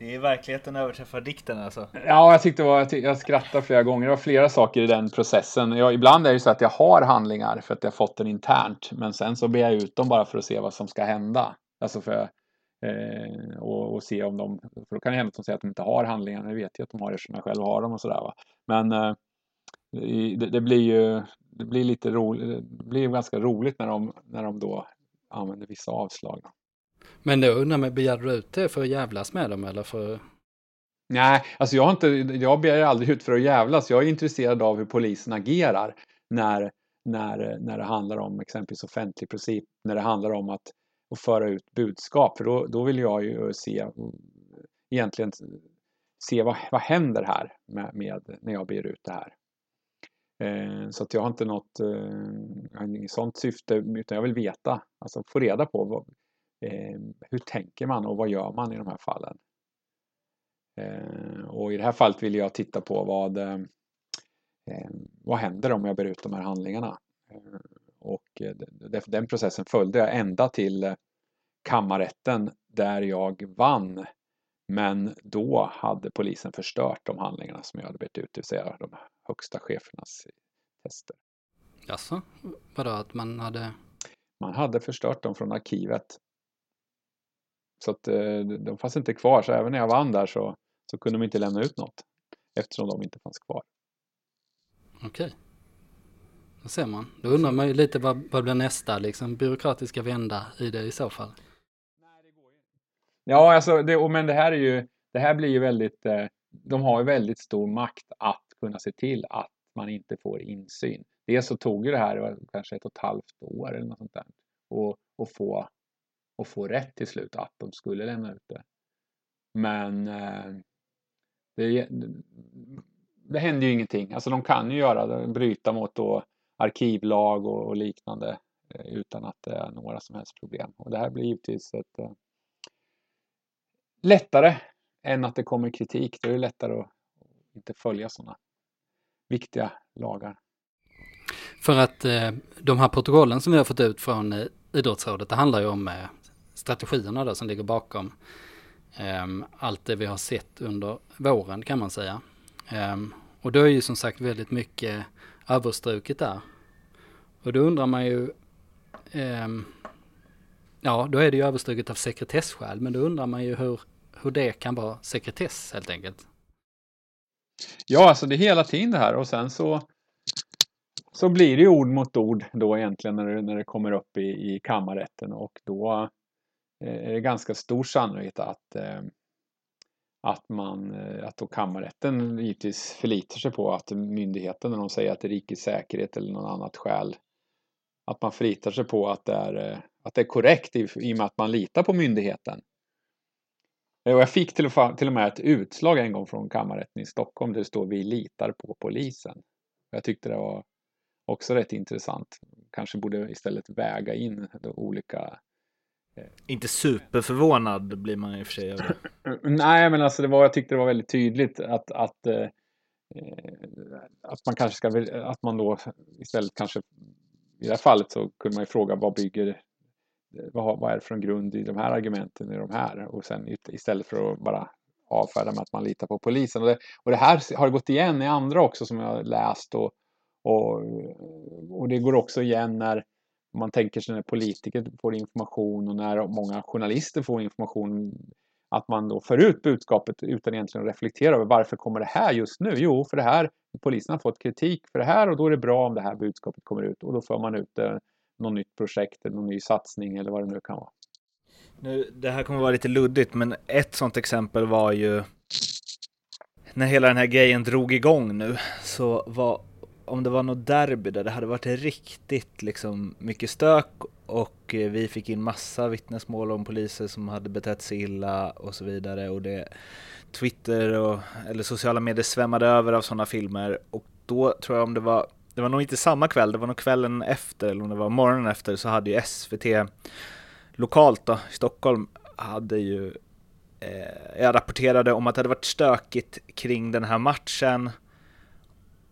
Det är verkligheten överträffar dikten alltså. Ja, jag tyckte det var, jag, tyck, jag skrattade flera gånger. Det var flera saker i den processen. Jag, ibland är det så att jag har handlingar för att jag fått den internt. Men sen så ber jag ut dem bara för att se vad som ska hända. Alltså för, eh, och, och, se om de, för då kan det hända att de säger att de inte har handlingarna, det vet jag att de har eftersom jag själv har dem och sådär. Men eh, det, det, blir ju det blir lite roligt, det blir ganska roligt när de, när de då använder vissa avslag. Men då undrar man, begärde du ut det för att jävlas med dem eller för? Nej, alltså jag har inte, jag begär aldrig ut för att jävlas. Jag är intresserad av hur polisen agerar när, när, när det handlar om exempelvis offentlig princip, när det handlar om att och föra ut budskap. För då, då vill jag ju se egentligen se vad, vad händer här med, med när jag ber ut det här. Eh, så att jag har inte något eh, sånt syfte utan jag vill veta, alltså få reda på vad, eh, hur tänker man och vad gör man i de här fallen. Eh, och i det här fallet vill jag titta på vad, eh, eh, vad händer om jag ber ut de här handlingarna. Och den processen följde jag ända till kammarrätten där jag vann. Men då hade polisen förstört de handlingarna som jag hade bett ut, det vill säga de högsta chefernas tester. Jaså, vadå att man hade? Man hade förstört dem från arkivet. Så att de fanns inte kvar, så även när jag vann där så, så kunde de inte lämna ut något eftersom de inte fanns kvar. Okej. Då ser man. Då undrar man ju lite vad, vad blir nästa liksom, byråkratiska vända i det i så fall? Ja, alltså, det, men det här är ju, det här blir ju väldigt, eh, de har ju väldigt stor makt att kunna se till att man inte får insyn. Dels så tog ju det här kanske ett och ett halvt år eller något sånt där och, och, få, och få rätt till slut att de skulle lämna ut det. Men eh, det, det händer ju ingenting. Alltså de kan ju göra bryta mot då arkivlag och, och liknande eh, utan att det är några som helst problem. Och det här blir givetvis ett eh, lättare än att det kommer kritik. Det är lättare att inte följa sådana viktiga lagar. För att eh, de här protokollen som vi har fått ut från eh, idrottsrådet, det handlar ju om eh, strategierna då som ligger bakom eh, allt det vi har sett under våren kan man säga. Ehm, och då är ju som sagt väldigt mycket överstruket där. Och då undrar man ju, ehm, ja då är det ju överstruket av sekretessskäl, men då undrar man ju hur, hur det kan vara sekretess helt enkelt. Ja, alltså det är hela tiden det här och sen så så blir det ju ord mot ord då egentligen när det, när det kommer upp i, i kammarrätten och då eh, är det ganska stor sannolikhet att eh, att man, eh, att då kammarrätten givetvis förlitar sig på att myndigheten när de säger att det är rikets säkerhet eller något annat skäl att man förlitar sig på att det är, att det är korrekt i, i och med att man litar på myndigheten. Och jag fick till och, till och med ett utslag en gång från kammarrätten i Stockholm där det står vi litar på polisen. Jag tyckte det var också rätt intressant. Kanske borde istället väga in de olika eh, inte superförvånad blir man i och för sig över Nej, men alltså det var, jag tyckte det var väldigt tydligt att, att, eh, att man kanske ska, att man då istället kanske i det här fallet så kunde man ju fråga vad bygger vad, vad är det för grund i de här argumenten i de här och sen istället för att bara avfärda med att man litar på polisen. Och det, och det här har gått igen i andra också som jag har läst och, och, och det går också igen när man tänker sig när politiker får information och när många journalister får information att man då för ut budskapet utan egentligen att reflektera över varför kommer det här just nu? Jo, för det här, polisen har fått kritik för det här och då är det bra om det här budskapet kommer ut och då för man ut det något nytt projekt eller någon ny satsning eller vad det nu kan vara. Nu, det här kommer vara lite luddigt, men ett sådant exempel var ju när hela den här grejen drog igång nu, så var om det var något derby där det hade varit riktigt liksom mycket stök och eh, vi fick in massa vittnesmål om poliser som hade betett sig illa och så vidare och det Twitter och eller sociala medier svämmade över av sådana filmer och då tror jag om det var det var nog inte samma kväll, det var nog kvällen efter eller om det var morgonen efter så hade ju SVT lokalt då, i Stockholm hade ju eh, jag rapporterade om att det hade varit stökigt kring den här matchen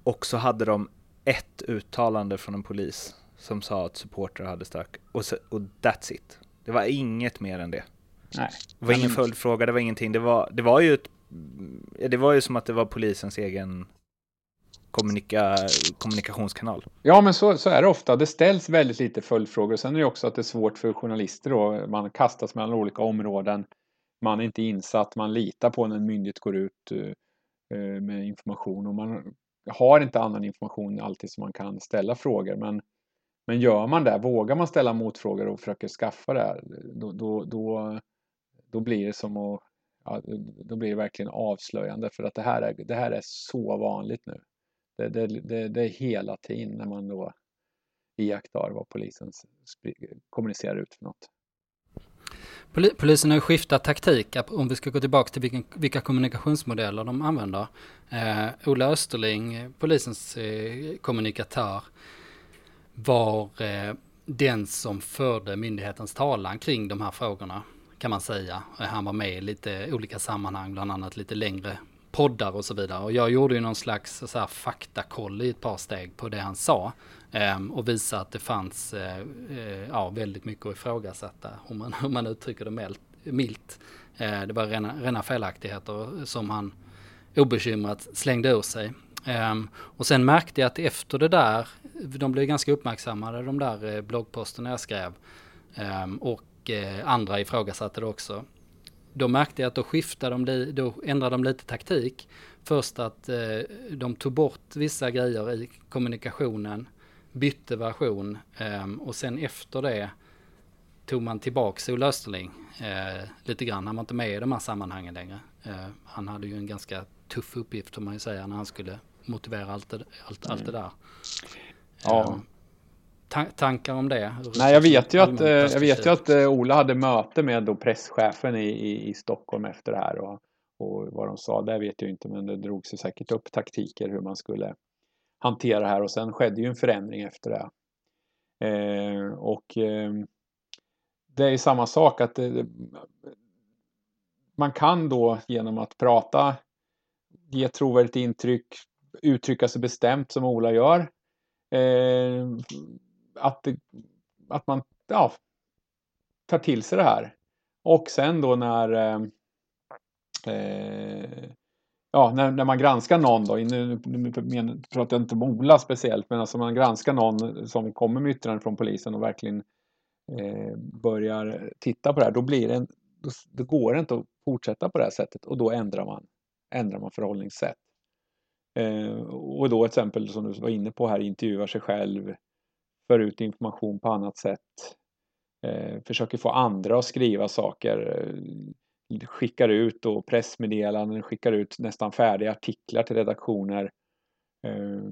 och så hade de ett uttalande från en polis som sa att supportrar hade stök och, så, och that's it. Det var inget mer än det. Nej. Det var ingen följdfråga, det var ingenting. Det var, det var ju ett, det var ju som att det var polisens egen kommunika, kommunikationskanal. Ja, men så, så är det ofta. Det ställs väldigt lite följdfrågor. Sen är det också att det är svårt för journalister då. Man kastas mellan olika områden. Man är inte insatt. Man litar på när en myndighet går ut uh, med information och man har inte annan information alltid som man kan ställa frågor. Men, men gör man det, vågar man ställa motfrågor och försöker skaffa det, då, då, då, då blir det som att ja, då blir det verkligen avslöjande för att det här är, det här är så vanligt nu. Det, det, det, det är hela tiden när man då iakttar vad polisen kommunicerar ut för något. Polisen har ju skiftat taktik, om vi ska gå tillbaka till vilken, vilka kommunikationsmodeller de använder. Eh, Ola Österling, polisens eh, kommunikatör, var eh, den som förde myndighetens talan kring de här frågorna. kan man säga. Eh, han var med i lite olika sammanhang, bland annat lite längre poddar och så vidare. Och jag gjorde ju någon slags så här, faktakoll i ett par steg på det han sa. Um, och visa att det fanns uh, uh, ja, väldigt mycket att ifrågasätta, om man, om man uttrycker det milt. milt. Uh, det var rena, rena felaktigheter som han obekymrat slängde ur sig. Um, och sen märkte jag att efter det där, de blev ganska uppmärksammade de där bloggposterna jag skrev. Um, och andra ifrågasatte det också då märkte jag att då skiftade de, då ändrade de lite taktik. Först att eh, de tog bort vissa grejer i kommunikationen, bytte version eh, och sen efter det tog man tillbaks Ola Österling eh, lite grann. Han var inte med i de här sammanhangen längre. Eh, han hade ju en ganska tuff uppgift får man ju säga när han skulle motivera allt det, allt, mm. allt det där. Ja. Tankar om det? Nej, jag vet ju att, eh, jag vet ju att eh, Ola hade möte med då presschefen i, i, i Stockholm efter det här och, och vad de sa, det vet jag inte, men det drog sig säkert upp taktiker hur man skulle hantera det här och sen skedde ju en förändring efter det. Eh, och eh, det är samma sak att det, man kan då genom att prata ge trovärdigt intryck, uttrycka sig bestämt som Ola gör. Att, det, att man ja, tar till sig det här. Och sen då när eh, eh ja, när, när man granskar någon då, nu, nu, nu pratar jag inte om Ola speciellt, men alltså man granskar någon som kommer med yttrande från polisen och verkligen eh, börjar titta på det här, då blir det en, då, då, går det inte att fortsätta på det här sättet och då ändrar man, ändrar man förhållningssätt. Eh, och då ett exempel som du var inne på här, intervjuar sig själv, för ut information på annat sätt. Eh, försöker få andra att skriva saker. Eh, skickar ut då pressmeddelanden, skickar ut nästan färdiga artiklar till redaktioner. Eh,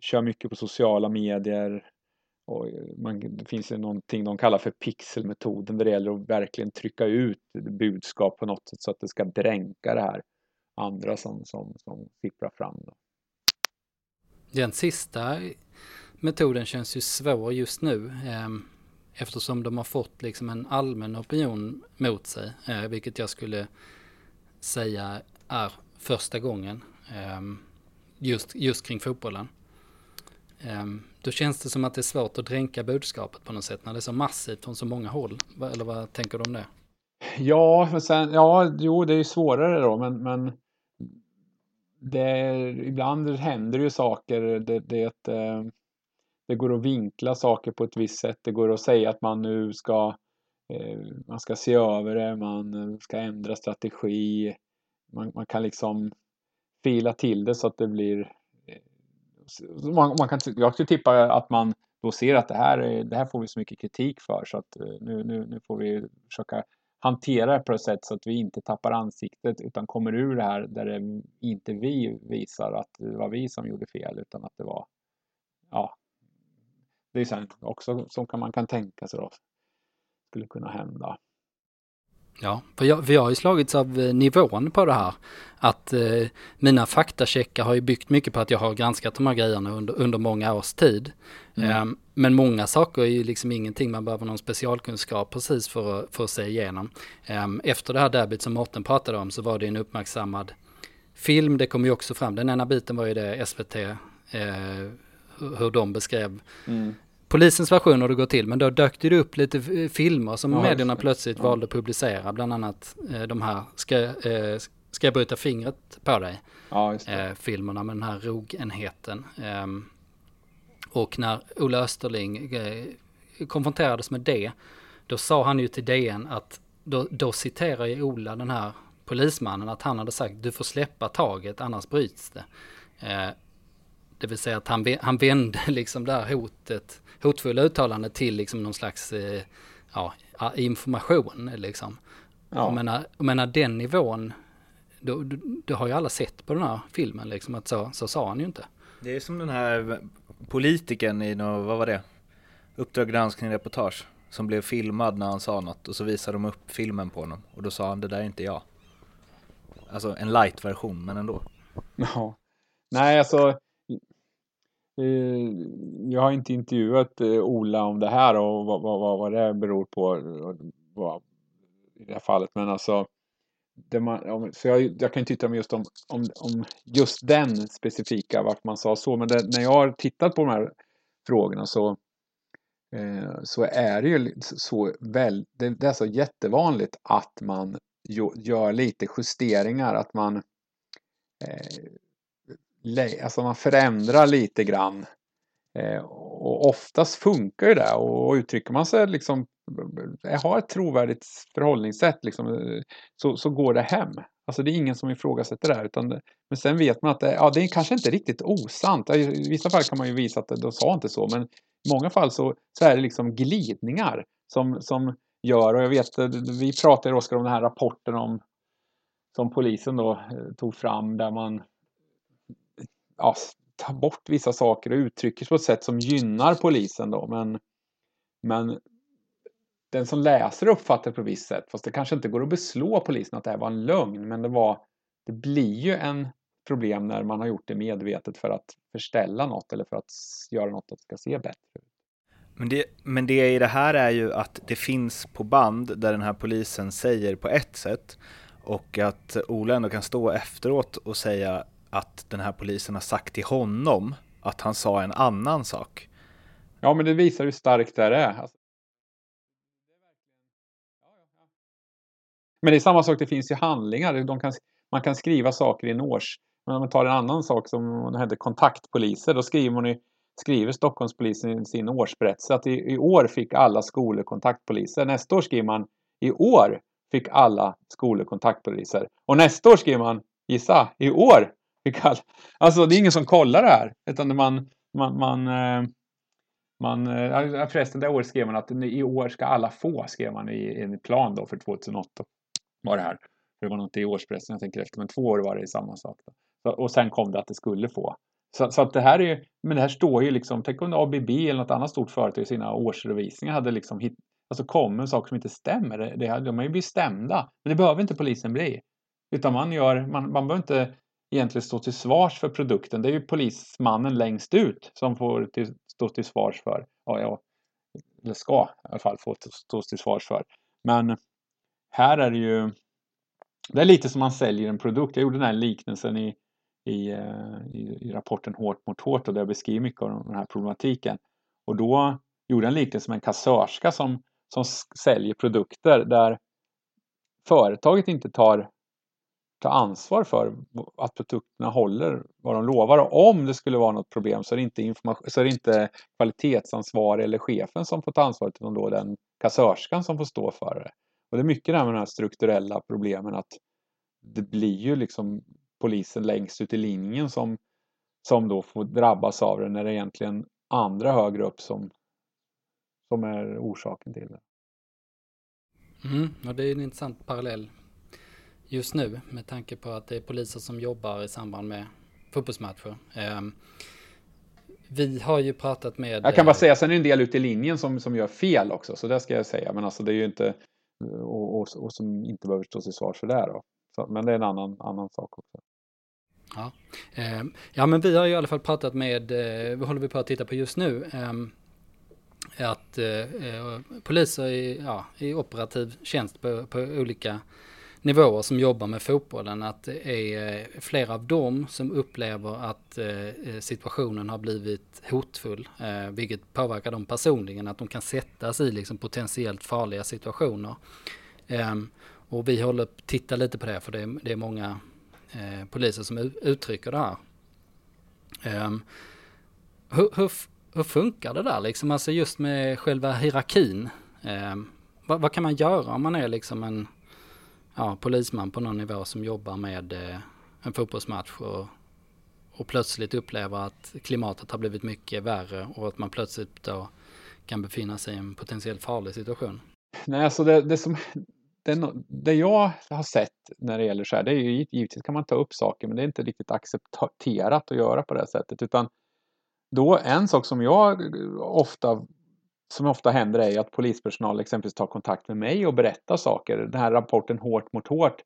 kör mycket på sociala medier. Och eh, man, det finns någonting de kallar för pixelmetoden där det gäller att verkligen trycka ut budskap på något sätt så att det ska dränka det här andra som, som, som sipprar fram. Då. Den sista metoden känns ju svår just nu ehm, eftersom de har fått liksom en allmän opinion mot sig, eh, vilket jag skulle säga är första gången ehm, just, just kring fotbollen. Ehm, då känns det som att det är svårt att dränka budskapet på något sätt när det är så massivt från så många håll. Eller vad tänker du om det? Ja, men sen, ja, jo, det är ju svårare då, men, men det, ibland händer ju saker. Det, det, eh, det går att vinkla saker på ett visst sätt. Det går att säga att man nu ska eh, man ska se över det, man eh, ska ändra strategi. Man, man kan liksom fila till det så att det blir eh, man, man kan, jag skulle tippa att man då ser att det här, det här får vi så mycket kritik för så att eh, nu, nu, nu får vi försöka hantera det på ett sätt så att vi inte tappar ansiktet utan kommer ur det här där det inte vi visar att det var vi som gjorde fel utan att det var ja, det är sen också som man kan tänka sig då skulle kunna hända. Ja, för jag, för jag har ju slagits av eh, nivån på det här. Att eh, mina faktacheckar har ju byggt mycket på att jag har granskat de här grejerna under, under många års tid. Mm. Eh, men många saker är ju liksom ingenting man behöver någon specialkunskap precis för, för att se igenom. Eh, efter det här derbyt som Morten pratade om så var det en uppmärksammad film. Det kom ju också fram. Den ena biten var ju det SVT eh, hur de beskrev mm polisens version hur det går till, men då dök det upp lite filmer som ja, medierna plötsligt ja. valde att publicera, bland annat eh, de här ska, eh, ska jag bryta fingret på dig? Ja, eh, filmerna med den här rogenheten. Eh, och när Ola Österling eh, konfronterades med det, då sa han ju till DN att, då, då citerar ju Ola den här polismannen, att han hade sagt du får släppa taget annars bryts det. Det vill säga att han, han vände liksom det här hotet hotfulla uttalande till liksom någon slags eh, ja, information liksom. Ja. Jag, menar, jag menar den nivån, då, då, då, har ju alla sett på den här filmen liksom att så, så sa han ju inte. Det är som den här politikern i något, vad var det? Uppdrag granskning reportage som blev filmad när han sa något och så visade de upp filmen på honom och då sa han det där är inte jag. Alltså en light version men ändå. Ja. Nej alltså Eh, jag har inte intervjuat eh, Ola om det här och vad, vad, vad det beror på. Vad, i det här fallet. Men alltså, det man, så jag, jag kan inte yttra mig just om, om, om just den specifika, varför man sa så. Men det, när jag har tittat på de här frågorna så, eh, så är det ju så väl, det, det är så jättevanligt att man gör lite justeringar, att man eh, alltså man förändrar lite grann. Eh, och oftast funkar ju det och uttrycker man sig liksom eh, har ett trovärdigt förhållningssätt liksom, eh, så, så går det hem. Alltså det är ingen som ifrågasätter det här. Utan det, men sen vet man att det, ja, det är kanske inte riktigt osant. I vissa fall kan man ju visa att de sa inte så. Men i många fall så, så är det liksom glidningar som, som gör. Och jag vet, eh, vi pratade Oskar om den här rapporten om som polisen då tog fram där man ja, ta bort vissa saker och uttrycker sig på ett sätt som gynnar polisen då. Men, men den som läser uppfattar det på ett visst sätt. Fast det kanske inte går att beslå polisen att det här var en lögn. Men det, var, det blir ju en problem när man har gjort det medvetet för att förställa något eller för att göra något att det ska se bättre ut. Men det, men det i det här är ju att det finns på band där den här polisen säger på ett sätt och att Ola ändå kan stå efteråt och säga att den här polisen har sagt till honom att han sa en annan sak. Ja, men det visar hur starkt det är. Alltså, Men det är samma sak, det finns ju handlingar. De kan, man kan skriva saker i en års... Men om man tar en annan sak som hette kontaktpoliser, då skriver man ju skriver Stockholmspolisen i sin årsberättelse att i, i, år fick alla skolor kontaktpoliser. Nästa år skriver man i år fick alla skolor kontaktpoliser. Och nästa år skriver man, gissa, i år Alltså det är ingen som kollar det här. Utan man... man, man eh, man, eh, alltså, förresten, det året skrev man att i år ska alla få, skrev man i en plan då för 2008 var det här. Det var något i årspressen jag tänker efter, men två år var det i samma sak. Då. och sen kom det att det skulle få. Så, så, att det här är ju, men det här står ju liksom, tänk om ABB eller något annat stort företag i sina årsredovisningar hade liksom hit, alltså kom med saker som inte stämmer. Det, det, de har ju blivit stämda, men det behöver inte polisen bli. Utan man gör, man, man behöver inte egentligen stå till svars för produkten. Det är ju polismannen längst ut som får till, stå till svars för, ja, ja, eller ska i alla fall få stå till svars för. Men här är det ju det är lite som man säljer en produkt. Jag gjorde den här liknelsen i, i, eh, i, i rapporten Hårt mot hårt och där jag beskriver mycket av den här problematiken. Och då gjorde jag en liknelse med en kassörska som, som säljer produkter där företaget inte tar, ta ansvar för att produkterna håller vad de lovar. Och om det skulle vara något problem så är det inte, information, så är det inte kvalitetsansvarig eller chefen som får ta ansvaret utan då den kassörskan som får stå för det. Och det är mycket det här med de här strukturella problemen att det blir ju liksom polisen längst ut i linjen som, som då får drabbas av det när det är egentligen andra högre upp som, som är orsaken till det. Mm, och det är en intressant parallell just nu med tanke på att det är poliser som jobbar i samband med fotbollsmatcher. Um, vi har ju pratat med... Jag kan bara eh, säga, sen är det en del ute i linjen som, som gör fel också, så det ska jag säga. Men alltså det är ju inte och, och, och som inte behöver stå till svars för det. Då. Så, men det är en annan, annan sak också. Ja. Eh, ja, men vi har ju i alla fall pratat med, eh, vad håller vi på att titta på just nu? Eh, att eh, eh, poliser i, ja, i operativ tjänst på, på olika nivåer som jobbar med fotbollen att det är eh, flera av dem som upplever att eh, eh, situationen har blivit hotfull, vilket påverkar dem personligen, att de kan sättas i liksom potentiellt farliga situationer. Ehm, och vi håller på att titta lite på det, för det är, det är många poliser som uttrycker det här. Ehm, hur, hur, hur, funkar det där liksom, alltså just med själva hierarkin? Ehm, vad, vad kan man göra om man är liksom en ja, polisman på någon nivå som jobbar med eh, en fotbollsmatch och, och plötsligt upplever att klimatet har blivit mycket värre och att man plötsligt då kan befinna sig i en potentiellt farlig situation. Nej, alltså det, det som det, det jag har sett när det gäller så här, det är ju givetvis kan man ta upp saker, men det är inte riktigt accepterat att göra på det sättet, utan då en sak som jag ofta som ofta händer är att polispersonal exempelvis tar kontakt med mig och berättar saker. Den här rapporten Hårt mot hårt,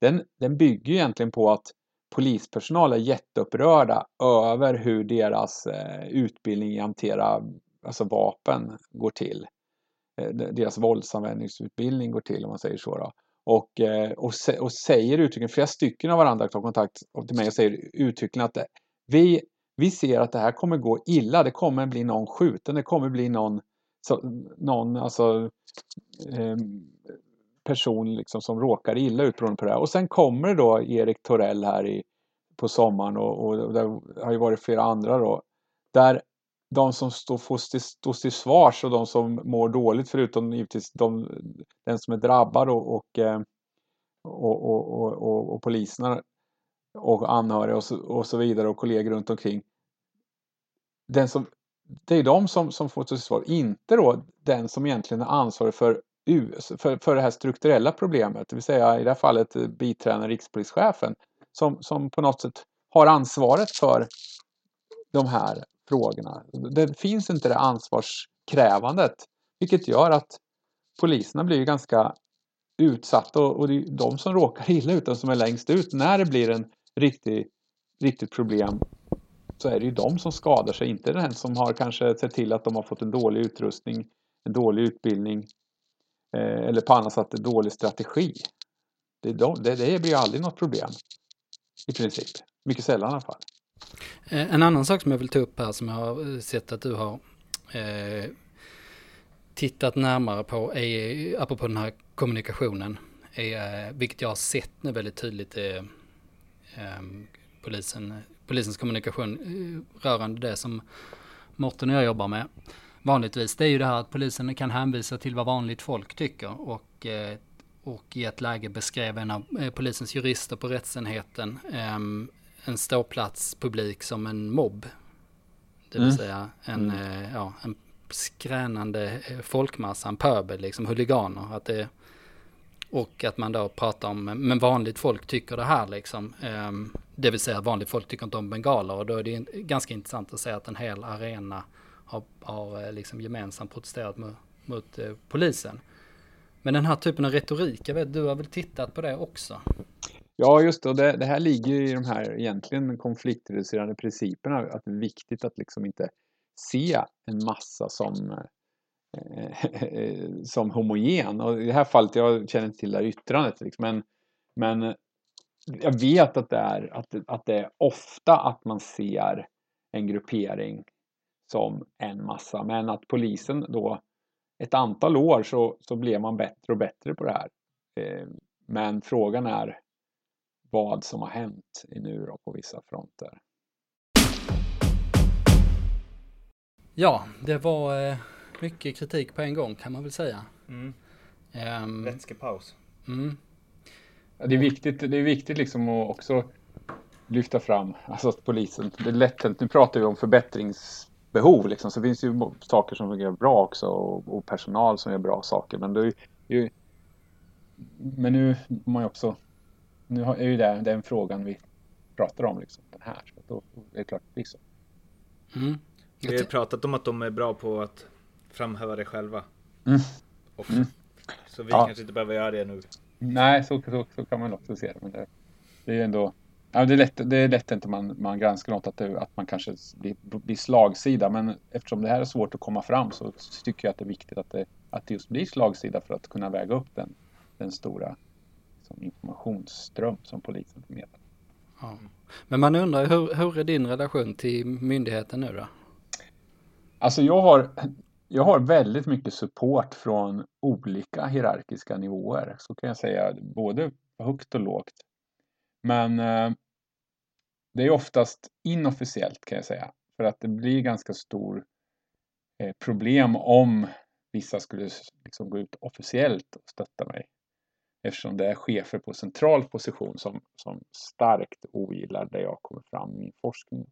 den, den bygger egentligen på att polispersonal är jätteupprörda över hur deras eh, utbildning i att hantera alltså vapen går till. eh, deras våldsanvändningsutbildning går till om man säger så. Då. Och, eh, och, och säger uttryckligen, flera stycken av varandra tar kontakt till mig och säger uttryckligen att eh, vi, vi ser att det här kommer gå illa, det kommer bli någon skjuten, det kommer bli någon, så, någon alltså, eh, person liksom som råkar illa ut beroende på det här. Och sen kommer då Erik Torell här i, på sommaren och, och det har ju varit flera andra då. Där de som står, får stå till svars och de som mår dåligt förutom givetvis de, den som är drabbad och, ehm, och, och, och, och, och poliserna och anhöriga och så, och så vidare och kollegor runt omkring. Den som, det är de som, som får stå svar, inte då den som egentligen är ansvarig för, för, för det här strukturella problemet, det vill säga i det här fallet eh, biträdande rikspolischefen som, som på något sätt har ansvaret för de här frågorna. Det finns inte det ansvarskrävandet, vilket gör att poliserna blir ganska utsatta och, och det är de som råkar illa ut, de som är längst ut. När det blir en riktig, riktigt problem så är det ju de som skadar sig, inte den som har kanske sett till att de har fått en dålig utrustning, en dålig utbildning eh, eller på annat sätt en dålig strategi. Det, de, det, det blir aldrig något problem i princip. Mycket sällan i alla fall. Eh, en annan sak som jag vill ta upp här som jag har eh, sett att du har eh, tittat närmare på, är, apropå den här kommunikationen, är, eh, vilket jag har sett nu väldigt tydligt, är eh, ehm, polisen, polisens kommunikation eh, rörande det som Morten och jag jobbar med vanligtvis. Det är ju det här att polisen kan hänvisa till vad vanligt folk tycker och eh, och i ett läge beskrev en av polisens jurister på rättsenheten ehm, en ståplatspublik som en mobb. Det vill mm. säga en, mm. Eh, ja, en skränande eh, folkmassa, en pöbel, liksom huliganer. Att det, och att man då pratar om, men vanligt folk tycker det här liksom. Um, det vill säga vanligt folk tycker inte om bengaler och då är det ganska intressant att se att en hel arena har, har eh, liksom gemensamt protesterat mot, mot eh, polisen. Men den här typen av retorik, jag vet du har väl tittat på det också? Ja, just det. Och det, det här ligger ju i de här egentligen konfliktreducerande principerna. Att det är viktigt att liksom inte se en massa som, eh, som homogen. Och i det här fallet, jag känner inte till det här yttrandet, liksom, men, men jag vet att det, är, att, att det är ofta att man ser en gruppering som en massa, men att polisen då ett antal år så, så blev man bättre och bättre på det här. Eh, men frågan är vad som har hänt nu då på vissa fronter. Ja, det var eh, mycket kritik på en gång kan man väl säga. Mm. Um, Vätskepaus. Mm. Ja, det är viktigt, det är viktigt liksom att också lyfta fram alltså att polisen, det är lätt, nu pratar vi om förbättringsbehov liksom, så finns det ju saker som fungerar bra också och, och personal som gör bra saker. Men, det är ju, men nu måste man ju också nu är ju det den frågan vi pratar om, liksom, den här. Så då är det klart det blir så. Mm. Vi har pratat om att de är bra på att framhäva det själva. Mm. Också. Mm. Så vi ja. kanske inte behöver göra det nu. Nej, så, så, så kan man också se det. Men det, det är ju ändå Ja, det är lätt, det är lätt inte man, man granskar något att, det, att man kanske blir, blir slagsida. Men eftersom det här är svårt att komma fram så tycker jag att det är viktigt att det, att det just blir slagsida för att kunna väga upp den, den stora liksom, informationsström som polisen förmedlar. Ja. Men man undrar, hur, hur är din relation till myndigheten nu då? Alltså jag har, jag har väldigt mycket support från olika hierarkiska nivåer. Så kan jag säga, både högt och lågt. Men eh, det är oftast inofficiellt kan jag säga. För att det blir ganska stor eh, problem om vissa skulle liksom gå ut officiellt och stötta mig eftersom det är chefer på central position som, som starkt ogillar det jag kommer fram i min forskning.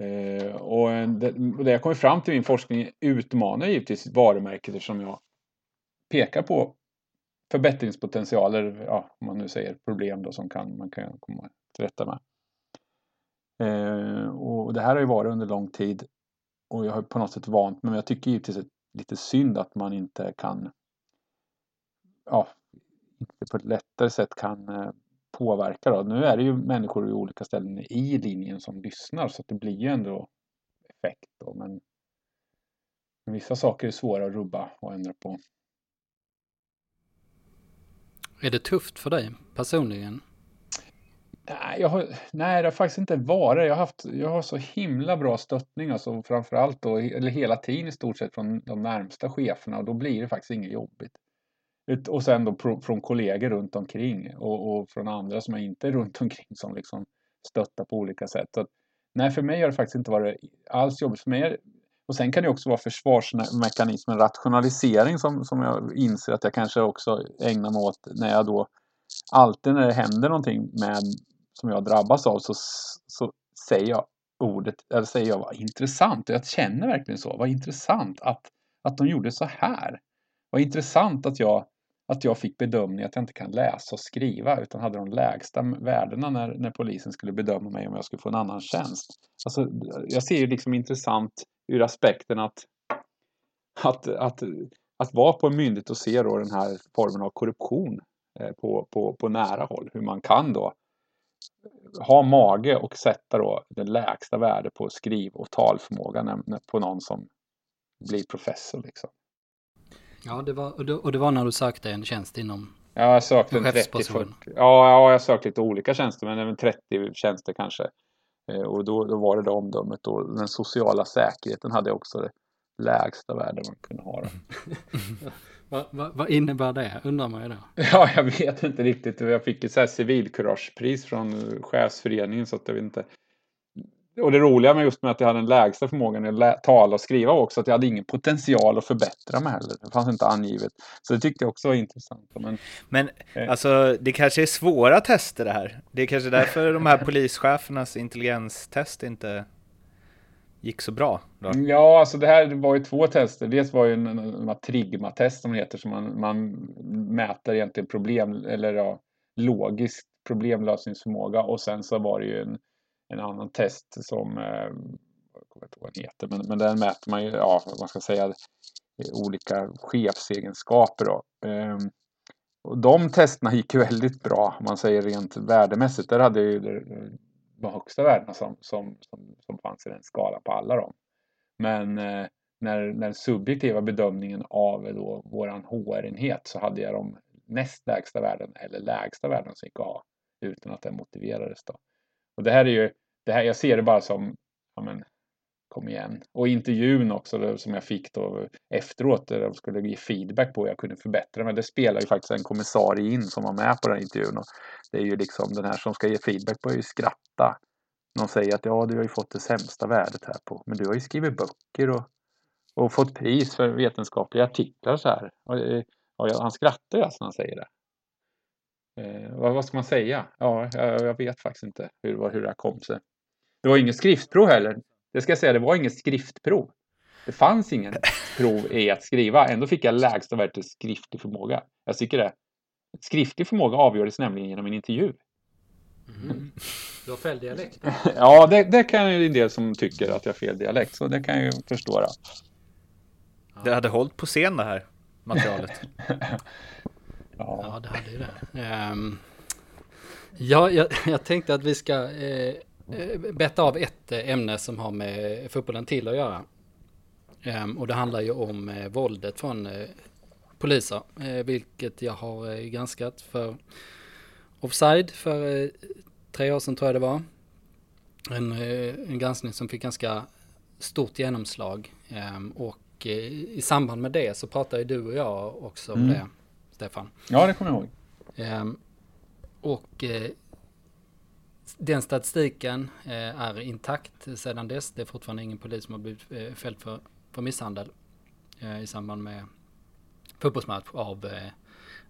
Eh, och det, det jag kommer fram till i min forskning utmanar givetvis varumärket eftersom jag pekar på förbättringspotentialer, ja, om man nu säger problem då som kan, man kan komma till rätta med. Eh, och det här har ju varit under lång tid och jag har på något sätt vant mig, men jag tycker givetvis att det är lite synd att man inte kan ja, inte på ett lättare sätt kan eh, påverka. Då. Nu är det ju människor i olika ställen i linjen som lyssnar så det blir ju ändå effekt. Då. Men, Vissa saker är svåra att rubba och ändra på. Är det tufft för dig personligen? Nej, jag har, nej, det har faktiskt inte varit. Jag har, haft, jag har så himla bra stöttning, alltså framförallt då, eller hela tiden i stort sett från de närmsta cheferna och då blir det faktiskt inget jobbigt. Och sen då från kollegor runt omkring och, och från andra som är inte runt omkring som liksom stöttar på olika sätt. Så att, nej, för mig har det faktiskt inte varit alls jobbigt. För mig och sen kan det också vara försvarsmekanismen, rationalisering som, som jag inser att jag kanske också ägnar mig åt när jag då alltid när det händer någonting med, som jag drabbas av så, så säger jag ordet, eller säger jag vad intressant. Jag känner verkligen så. Vad intressant att, att de gjorde så här. Vad intressant att jag, att jag fick bedömning att jag inte kan läsa och skriva utan hade de lägsta värdena när, när polisen skulle bedöma mig om jag skulle få en annan tjänst. Alltså, jag ser ju liksom intressant ur aspekten att, att, att, att vara på en myndighet och se då den här formen av korruption eh, på, på, på nära håll. Hur man kan då ha mage och sätta då det lägsta värde på skriv och talförmåga på någon som blir professor. Liksom. Ja, det var, och det var när du sökte en tjänst inom Ja, jag sökte en 30-40. Ja, ja, jag sökte lite olika tjänster, men även 30 tjänster kanske. Eh, och då, då var det det omdömet och den sociala säkerheten hade också det lägsta värde man kunde ha. vad, vad, vad, innebär det undrar man ju då? Ja, jag vet inte riktigt. Jag fick ett civilkuragepris från chefsföreningen så att jag vet inte och det roliga med just med att jag hade den lägsta förmågan att tala och skriva också att jag hade ingen potential att förbättra mig heller. Det fanns inte angivet. Så det tyckte jag också var intressant. Men, men eh. alltså, det kanske är svåra tester det här. Det är kanske därför de här polischefernas intelligenstest inte gick så bra? Då. Ja, alltså det här var ju två tester. Dels var ju en, en, en Trigma-test som det heter, som man, man mäter egentligen problem, eller ja, logisk problemlösningsförmåga och sen så var det ju en en annan test som, eh, jag kommer inte ihåg vad den heter, men, men den mäter man ju, ja, vad man ska säga, olika chefsegenskaper då. Ehm, och de testerna gick ju väldigt bra, om man säger rent värdemässigt. Där hade ju de högsta värdena som, som, som, som fanns i den skalan på alla dem. Men eh, när, den subjektiva bedömningen av eh, då våran HR-enhet så hade jag de näst lägsta värden eller lägsta värden som gick att ha utan att det motiverades. Då. Och det här är ju, det här, jag ser det bara som, ja men, kom igen. Och intervjun också då, som jag fick då efteråt, där de skulle ge feedback på hur jag kunde förbättra mig. Det spelar ju faktiskt en kommissarie in som var med på den intervjun. Och det är ju liksom den här som ska ge feedback på ju skratta. Någon säger att ja, du har ju fått det sämsta värdet här på, men du har ju skrivit böcker och, och fått pris för vetenskapliga artiklar så här. Och, eh, och han skrattar ju alltså när han säger det. Eh, vad, vad, ska man säga? Ja, jag, jag, vet faktiskt inte hur, hur det här kom sig. Det var inget skriftprov heller. Det ska jag säga, det var inget skriftprov. Det fanns ingen prov i att skriva. Ändå fick jag lägsta värdet i skriftlig förmåga. Jag tycker det. Skriftlig förmåga avgjordes nämligen genom en intervju. Mm. Du har fel dialekt? ja, det, det kan ju en del som tycker att jag har fel dialekt, så det kan jag ju förstå. Det hade hållit på scen det här materialet. Ja, ja det hade ju det. Um, ja, jag, jag, tänkte att vi ska eh, eh, betta av ett eh, ämne som har med fotbollen till att göra. Um, och det handlar ju om eh, våldet från eh, poliser, eh, vilket jag har eh, granskat för Offside för eh, tre år sedan tror jag det var. En, en granskning som fick ganska stort genomslag. Ehm, och i samband med det så pratade du och jag också om mm. det. Stefan. Ja, det kommer jag ihåg. Ehm, och eh, den statistiken eh, är intakt sedan dess. Det är fortfarande ingen polis som har blivit eh, fälld för, för misshandel i samband med fotbollsmatch av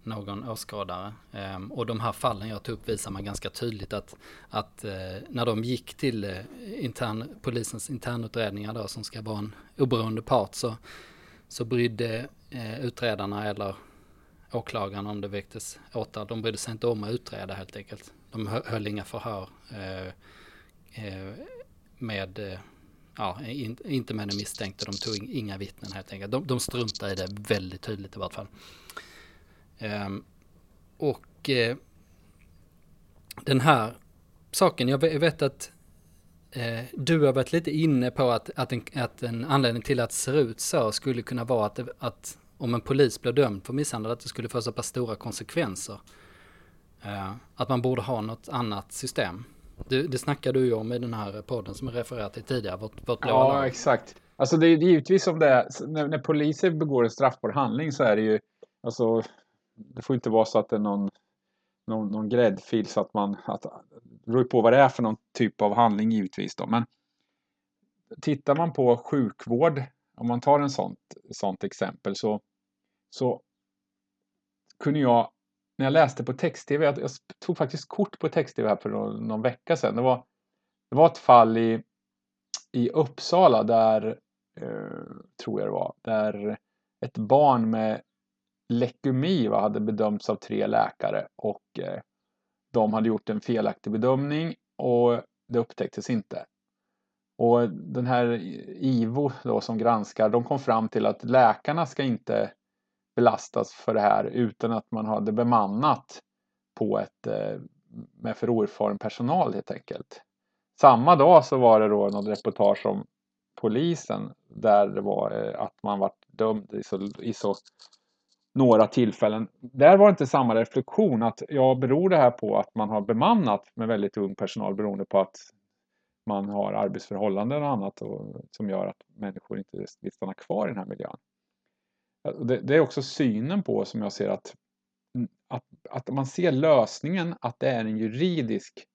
någon åskådare. Um, och de här fallen jag tog upp visar man ganska tydligt att, att uh, när de gick till uh, intern, polisens internutredningar då som ska vara en oberoende part så, så brydde uh, utredarna eller åklagaren om det väcktes åtal. De brydde sig inte om att utreda helt enkelt. De höll inga förhör eh, eh med, eh, ja, in, inte med den misstänkte. De tog inga vittnen helt enkelt. De, de struntade i det väldigt tydligt i vart fall. Ehm, och eh, den här saken, jag vet att eh, du har varit lite inne på att, att, en, att en anledning till att det ser ut så skulle kunna vara att, att om en polis blir dömd för misshandel, att det skulle få så pass stora konsekvenser. Eh, att man borde ha något annat system. Det, det snackade du ju om i den här podden som jag refererat till tidigare. Vårt, vårt ja, exakt. Alltså det är givetvis om det är, när, när poliser begår en straffbar handling så är det ju, alltså det får inte vara så att det är någon, någon, någon gräddfil så att man, att, det beror på vad det är för någon typ av handling givetvis då, men tittar man på sjukvård, om man tar en sånt, sånt exempel så, så kunde jag när jag läste på text-tv, jag, jag tog faktiskt kort på text-tv här för någon, någon, vecka sedan. Det var, det var ett fall i, i Uppsala där, eh, tror jag det var, där ett barn med leukemi hade bedömts av tre läkare och eh, de hade gjort en felaktig bedömning och det upptäcktes inte. Och den här IVO då som granskar, de kom fram till att läkarna ska inte belastas för det här utan att man hade bemannat på ett eh, med för oerfaren personal helt enkelt. Samma dag så var det då något reportage om polisen där det var eh, att man var dömd i så, i så några tillfällen. Där var det inte samma reflektion att ja, beror det här på att man har bemannat med väldigt ung personal beroende på att man har arbetsförhållanden och annat och, som gör att människor inte vill stanna kvar i den här miljön. Det, det, är också synen på som jag ser att, mm, att, att man ser lösningen att det är en juridisk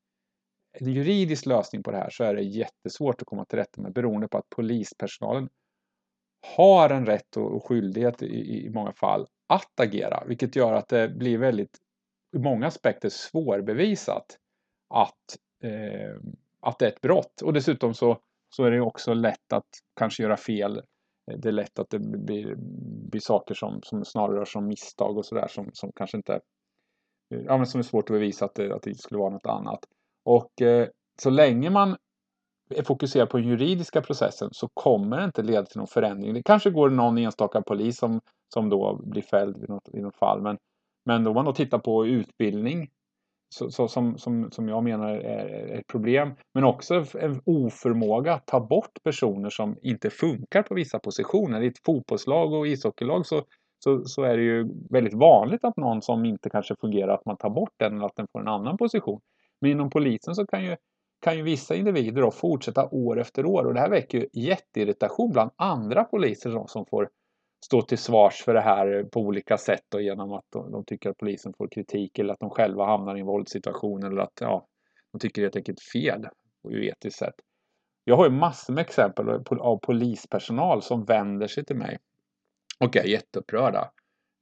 en juridisk lösning på det här så är det jättesvårt att komma till rätta med beroende på att polispersonalen har en rätt och, skyldighet i, i många fall att agera, vilket gör att det blir väldigt i många aspekter svårbevisat att, eh, att det är ett brott. Och dessutom så, så är det också lätt att kanske göra fel det är lätt att det blir, blir saker som, som snarare rör sig om misstag och sådär som, som kanske inte ja, men som är svårt att bevisa att det, att det skulle vara något annat. Och eh, så länge man är fokuserad på den juridiska processen så kommer det inte leda till någon förändring. Det kanske går någon enstaka polis som, som då blir fälld i något, i något fall. Men, men om man då tittar på utbildning så, så, som, som, som jag menar är ett problem. Men också en oförmåga att ta bort personer som inte funkar på vissa positioner. I ett fotbollslag och ishockeylag så, så, så är det ju väldigt vanligt att någon som inte kanske fungerar, att man tar bort den eller att den får en annan position. Men inom polisen så kan ju, kan ju vissa individer då fortsätta år efter år och det här väcker ju jätteirritation bland andra poliser som, som får stå till svars för det här på olika sätt och genom att de, de, tycker att polisen får kritik eller att de själva hamnar i en våldssituation eller att ja, de tycker helt enkelt fel på etiskt sätt. Jag har ju massor med exempel av polispersonal som vänder sig till mig och är jätteupprörda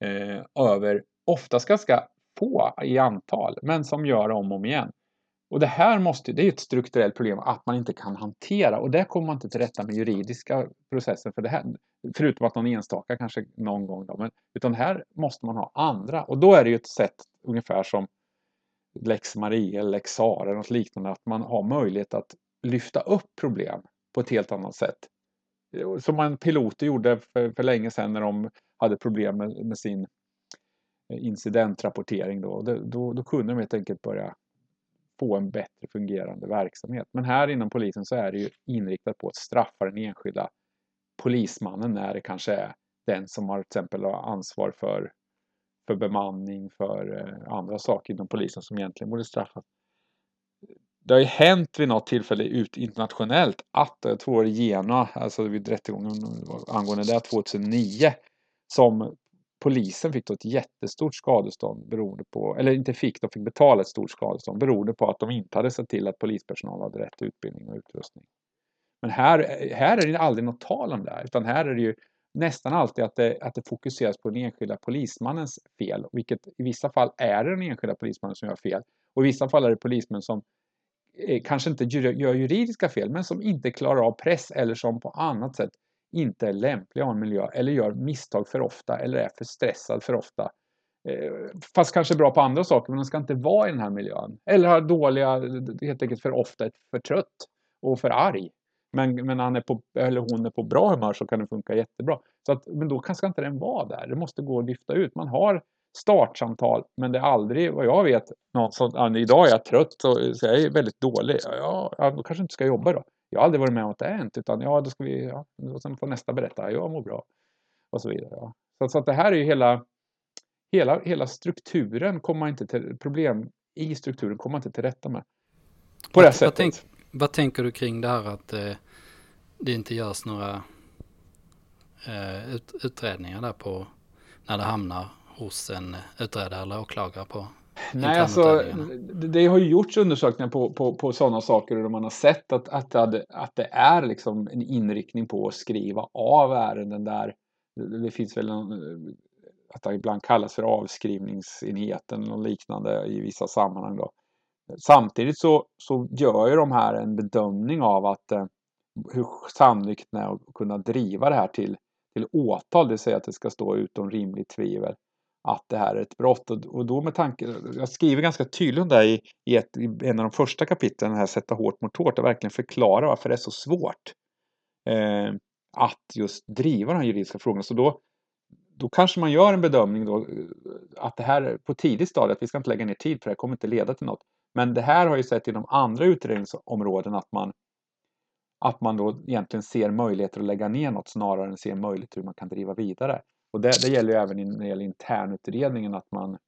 eh, över, oftast ganska få i antal, men som gör om och om igen. Och det här måste, det är ett strukturellt problem att man inte kan hantera och det kommer man inte till rätta med juridiska processen för det här. Förutom att någon enstaka kanske någon gång då, men utan här måste man ha andra och då är det ju ett sätt ungefär som Lex Maria eller Lex Sara eller något liknande att man har möjlighet att lyfta upp problem på ett helt annat sätt. Som man piloter gjorde för, för länge sedan när de hade problem med, med sin eh, incidentrapportering då. Då, då kunde de helt enkelt börja få en bättre fungerande verksamhet. Men här inom polisen så är det ju inriktat på att straffa den enskilda polismannen när det kanske är den som har till exempel ansvar för, för bemanning, för eh, andra saker inom polisen som egentligen borde straffas. Det har ju hänt vid något tillfälle ut internationellt att, eh, jag tror det Genua, alltså vid rättegången angående det 2009, som polisen fick då ett jättestort skadestånd beroende på, eller inte fick, de fick betala ett stort skadestånd beroende på att de inte hade sett till att polispersonal hade rätt utbildning och utrustning. Men här, här är det aldrig något tal om det, utan här är det ju nästan alltid att det, att det fokuseras på den enskilda polismannens fel, vilket i vissa fall är det den enskilda polismannen som gör fel. Och i vissa fall är det polismän som eh, kanske inte gör juridiska fel, men som inte klarar av press eller som på annat sätt inte är lämpliga av en miljö eller gör misstag för ofta eller är för stressad för ofta. Eh, fast kanske bra på andra saker, men de ska inte vara i den här miljön. Eller har dåliga, helt enkelt för ofta, för trött och för arg. Men, men han är på, eller hon är på bra humör så kan det funka jättebra. Så att, men då ska inte den vara där. Det måste gå att lyfta ut. Man har startsamtal, men det är aldrig, vad jag vet, någon som, ja, idag är jag trött och så jag är väldigt dålig. Ja, ja, då kanske inte ska jobba då. Jag har aldrig varit med om att det är hänt, utan ja, då ska vi, ja, och sen får nästa berätta, jag mår bra. Och så vidare. Ja. Så, så att det här är ju hela, hela, hela strukturen kommer man inte till, problem i strukturen kommer man inte till rätta med. På det vad, sättet. Tänk, vad, tänker du kring det här att eh, det inte görs några eh, ut, utredningar där på när det hamnar hos en utredare eller åklagare på Nej, alltså det, har ju gjorts undersökningar på, på, på sådana saker och man har sett att, att, att det är liksom en inriktning på att skriva av ärenden där det finns väl en, att det ibland kallas för avskrivningsenheten och liknande i vissa sammanhang. Då. Samtidigt så, så gör ju de här en bedömning av att eh, hur sannolikt det är att kunna driva det här till, till åtal, det vill säga att det ska stå utom rimligt tvivel att det här är ett brott. Och, och då med tanke, jag skriver ganska tydligt om det i, i, ett, i en av de första kapitlen, här Sätta hårt mot hårt, och verkligen förklara varför det är så svårt eh, att just driva de här juridiska frågorna. Så då, då kanske man gör en bedömning då eh, att det här är på tidigt stadie, att vi ska inte lägga ner tid för det här kommer inte leda till något. Men det här har ju sett inom andra utredningsområden att man att man då egentligen ser möjligheter att lägga ner något snarare än ser möjligheter hur man kan driva vidare. Och det, det gäller ju även när det gäller internutredningen att man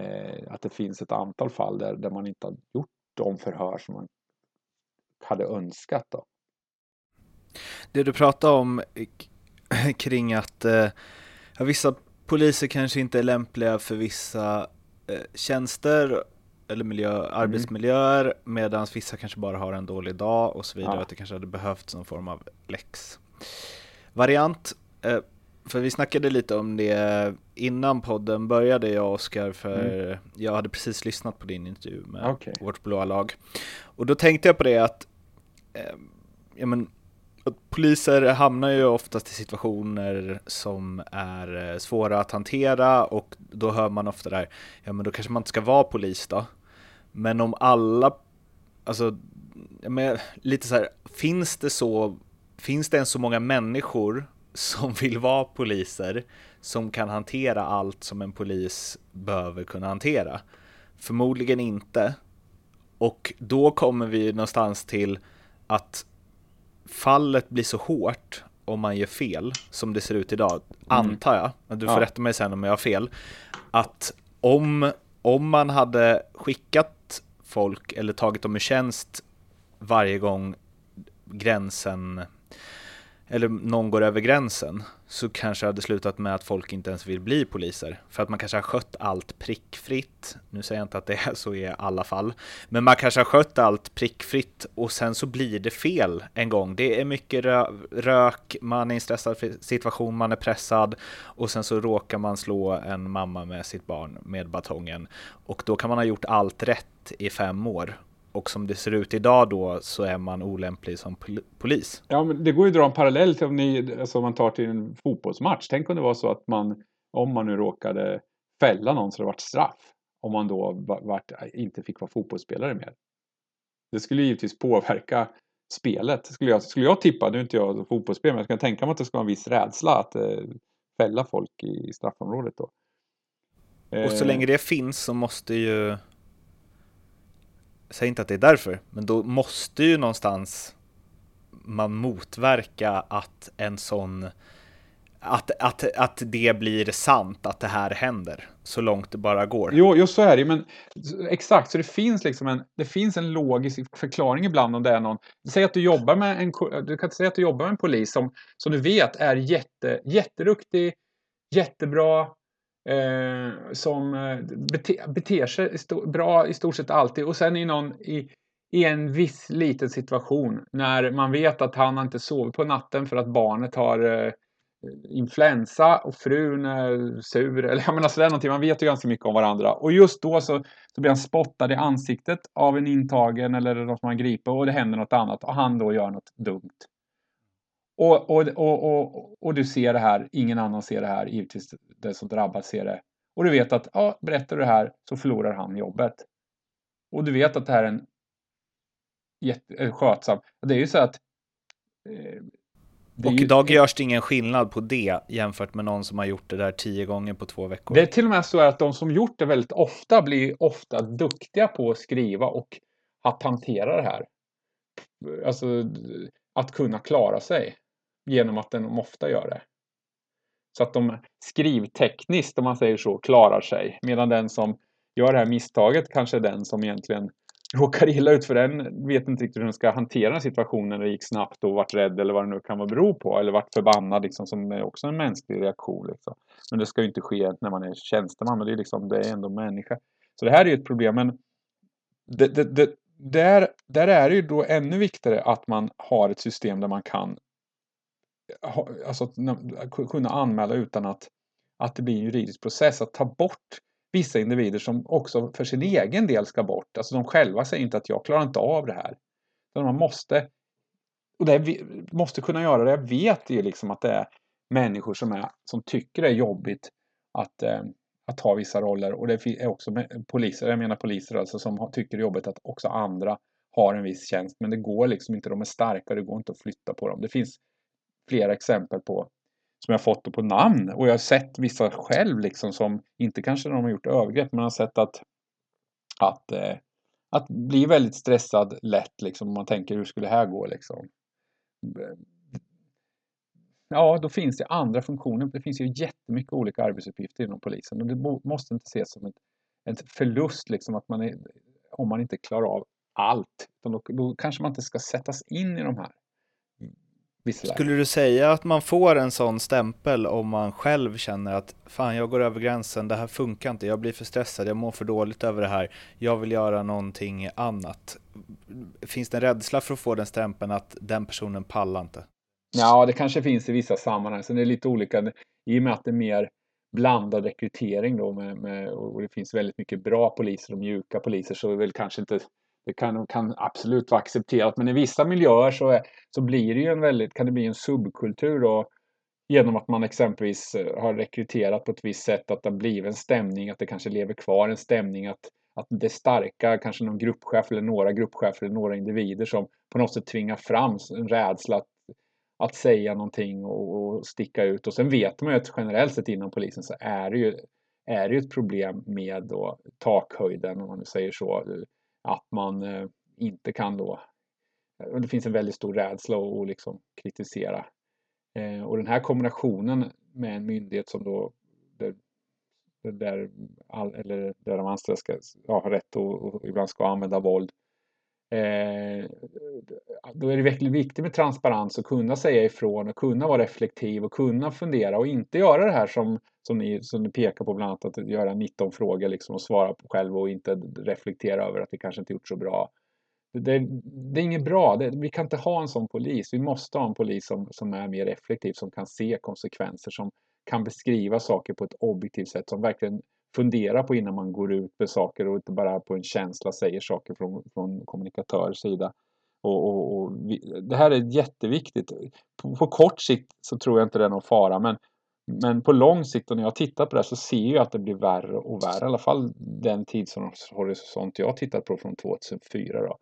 eh, att det finns ett antal fall där, där man inte har gjort de förhör som man hade önskat. Då. Det du pratar om kring att eh, vissa poliser kanske inte är lämpliga för vissa eh, tjänster eller miljö, mm. arbetsmiljöer medan vissa kanske bara har en dålig dag och så vidare. Ja. Att det kanske hade behövts någon form av lex. Variant. Eh, för vi snackade lite om det innan podden började jag och Oskar för mm. jag hade precis lyssnat på din intervju med okay. vårt blåa lag. Och då tänkte jag på det att eh, ja, men, poliser hamnar ju oftast i situationer som är eh, svåra att hantera och då hör man ofta där, ja men då kanske man inte ska vara polis då. Men om alla, alltså, men, lite så här, finns det så, finns det ens så många människor som vill vara poliser som kan hantera allt som en polis behöver kunna hantera? Förmodligen inte. Och då kommer vi någonstans till att fallet blir så hårt om man gör fel, som det ser ut idag, mm. antar jag, du får ja. rätta mig sen om jag har fel, att om, om man hade skickat folk eller tagit dem i tjänst varje gång gränsen eller någon går över gränsen så kanske det hade slutat med att folk inte ens vill bli poliser. För att man kanske har skött allt prickfritt. Nu säger jag inte att det är så i alla fall. Men man kanske har skött allt prickfritt och sen så blir det fel en gång. Det är mycket rö rök, man är i en stressad situation, man är pressad och sen så råkar man slå en mamma med sitt barn med batongen. Och då kan man ha gjort allt rätt i fem år och som det ser ut idag då så är man olämplig som polis. Ja, men det går ju att dra en parallell till om, ni, alltså om man tar till en fotbollsmatch. Tänk om det var så att man, om man nu råkade fälla någon så det vart straff. Om man då vart, inte fick vara fotbollsspelare mer. Det skulle givetvis påverka spelet. Skulle jag, skulle jag tippa, nu är inte jag fotbollsspelare, men jag kan tänka mig att det ska vara en viss rädsla att eh, fälla folk i straffområdet då. Och så länge det finns så måste ju säger inte att det är därför, men då måste ju någonstans man motverka att en sån att, att, att det blir sant, att det här händer, så långt det bara går. Jo, jo så är det men exakt, så det finns liksom en, det finns en logisk förklaring ibland om det är någon, säg att du jobbar med en, du kan säga att du jobbar med en polis som, som du vet är jätte, jätteduktig, jättebra, eh, som eh, bete, beter sig bra i stort sett alltid och sen i någon i, i en viss liten situation när man vet att han inte sovit på natten för att barnet har eh, influensa och frun är sur. Eller jag menar sådär alltså, någonting. Man vet ju ganska mycket om varandra. Och just då så, så blir han spottad i ansiktet av en intagen eller något som griper och det händer något annat och han då gör något dumt. Och, och, och, och, och du ser det här, ingen annan ser det här, givetvis den som drabbas ser det. Och du vet att ja, berättar du det här så förlorar han jobbet. Och du vet att det här är en jätte, skötsam. Det är ju så att eh, och idag görs det ingen skillnad på det jämfört med någon som har gjort det där tio gånger på två veckor. Det är till och med så att de som gjort det väldigt ofta blir ofta duktiga på att skriva och att hantera det här. Alltså att kunna klara sig genom att de ofta gör det. Så att de skrivtekniskt, om man säger så, klarar sig. Medan den som gör det här misstaget kanske är den som egentligen råkar illa ut för den vet inte riktigt hur den ska hantera den situationen när det gick snabbt och vart rädd eller vad det nu kan vara bero på. Eller vart förbannad liksom, som är också en mänsklig reaktion. Liksom. Men det ska ju inte ske när man är tjänsteman, men det är, liksom, det är ändå människa. Så det här är ju ett problem, men det, det, det, där, där är det ju då ännu viktigare att man har ett system där man kan alltså, kunna anmäla utan att, att det blir en juridisk process. Att ta bort vissa individer som också för sin egen del ska bort. Alltså de själva säger inte att jag klarar inte av det här. Utan man måste, och det måste kunna göra det. Jag vet ju liksom att det är människor som, är, som tycker det är jobbigt att, eh, att ha vissa roller. Och det är också poliser, jag menar poliser alltså, som tycker det är jobbigt att också andra har en viss tjänst. Men det går liksom inte, de är starka, det går inte att flytta på dem. Det finns flera exempel på som jag fått på namn. Och jag har sett vissa själv liksom som, inte kanske när de har gjort övergrepp, men har sett att, att, eh, att bli väldigt stressad lätt liksom. Man tänker hur skulle det här gå liksom. Ja, då finns det andra funktioner. Det finns ju jättemycket olika arbetsuppgifter inom polisen. Och det måste inte ses som ett, en förlust liksom att man är, om man inte klarar av allt. Då, då kanske man inte ska sättas in i de här skulle du säga att man får en sån stämpel om man själv känner att fan jag går över gränsen, det här funkar inte, jag blir för stressad, jag mår för dåligt över det här, jag vill göra någonting annat. Finns det en rädsla för att få den stämpeln att den personen pallar inte? Ja, det kanske finns i vissa sammanhang. Sen är det lite olika i och med att det är mer blandad rekrytering då med, med, och det finns väldigt mycket bra poliser och mjuka poliser så är väl kanske inte det kan, kan absolut vara accepterat, men i vissa miljöer så, är, så blir det ju en väldigt, kan det bli en subkultur då, genom att man exempelvis eh, har rekryterat på ett visst sätt, att det har blivit en stämning, att det kanske lever kvar en stämning, att, att det starka, kanske någon gruppchef eller några gruppchefer eller några individer som på något sätt tvingar fram en rädsla att, att säga någonting och, och sticka ut. Och sen vet man ju att generellt sett inom polisen så är det ju, är det ju ett problem med då takhöjden, om man nu säger så, att man eh, inte kan då eh, det finns en väldigt stor rädsla att liksom kritisera. Eh, och den här kombinationen med en myndighet som då där, där, all, eller där de anställda ska ja, ha rätt och, och ibland ska använda våld. Eh, då är det verkligen viktigt med transparens och kunna säga ifrån och kunna vara reflektiv och kunna fundera och inte göra det här som, som, ni, som ni pekar på bland annat att göra 19 frågor liksom och svara på själv och inte reflektera över att vi kanske inte gjort så bra. Det, det, är inget bra. Det, vi kan inte ha en sån polis. Vi måste ha en polis som, som är mer effektiv, som kan se konsekvenser, som kan beskriva saker på ett objektivt sätt, som verkligen funderar på innan man går ut med saker och inte bara på en känsla säger saker från, från kommunikatörers sida. Och, och, och vi, det här är jätteviktigt. På, på, kort sikt så tror jag inte det är någon fara men, men på lång sikt och när jag tittar på det här så ser jag att det blir värre och värre. I alla fall den tidshorisont jag tittat på från 2004. Då.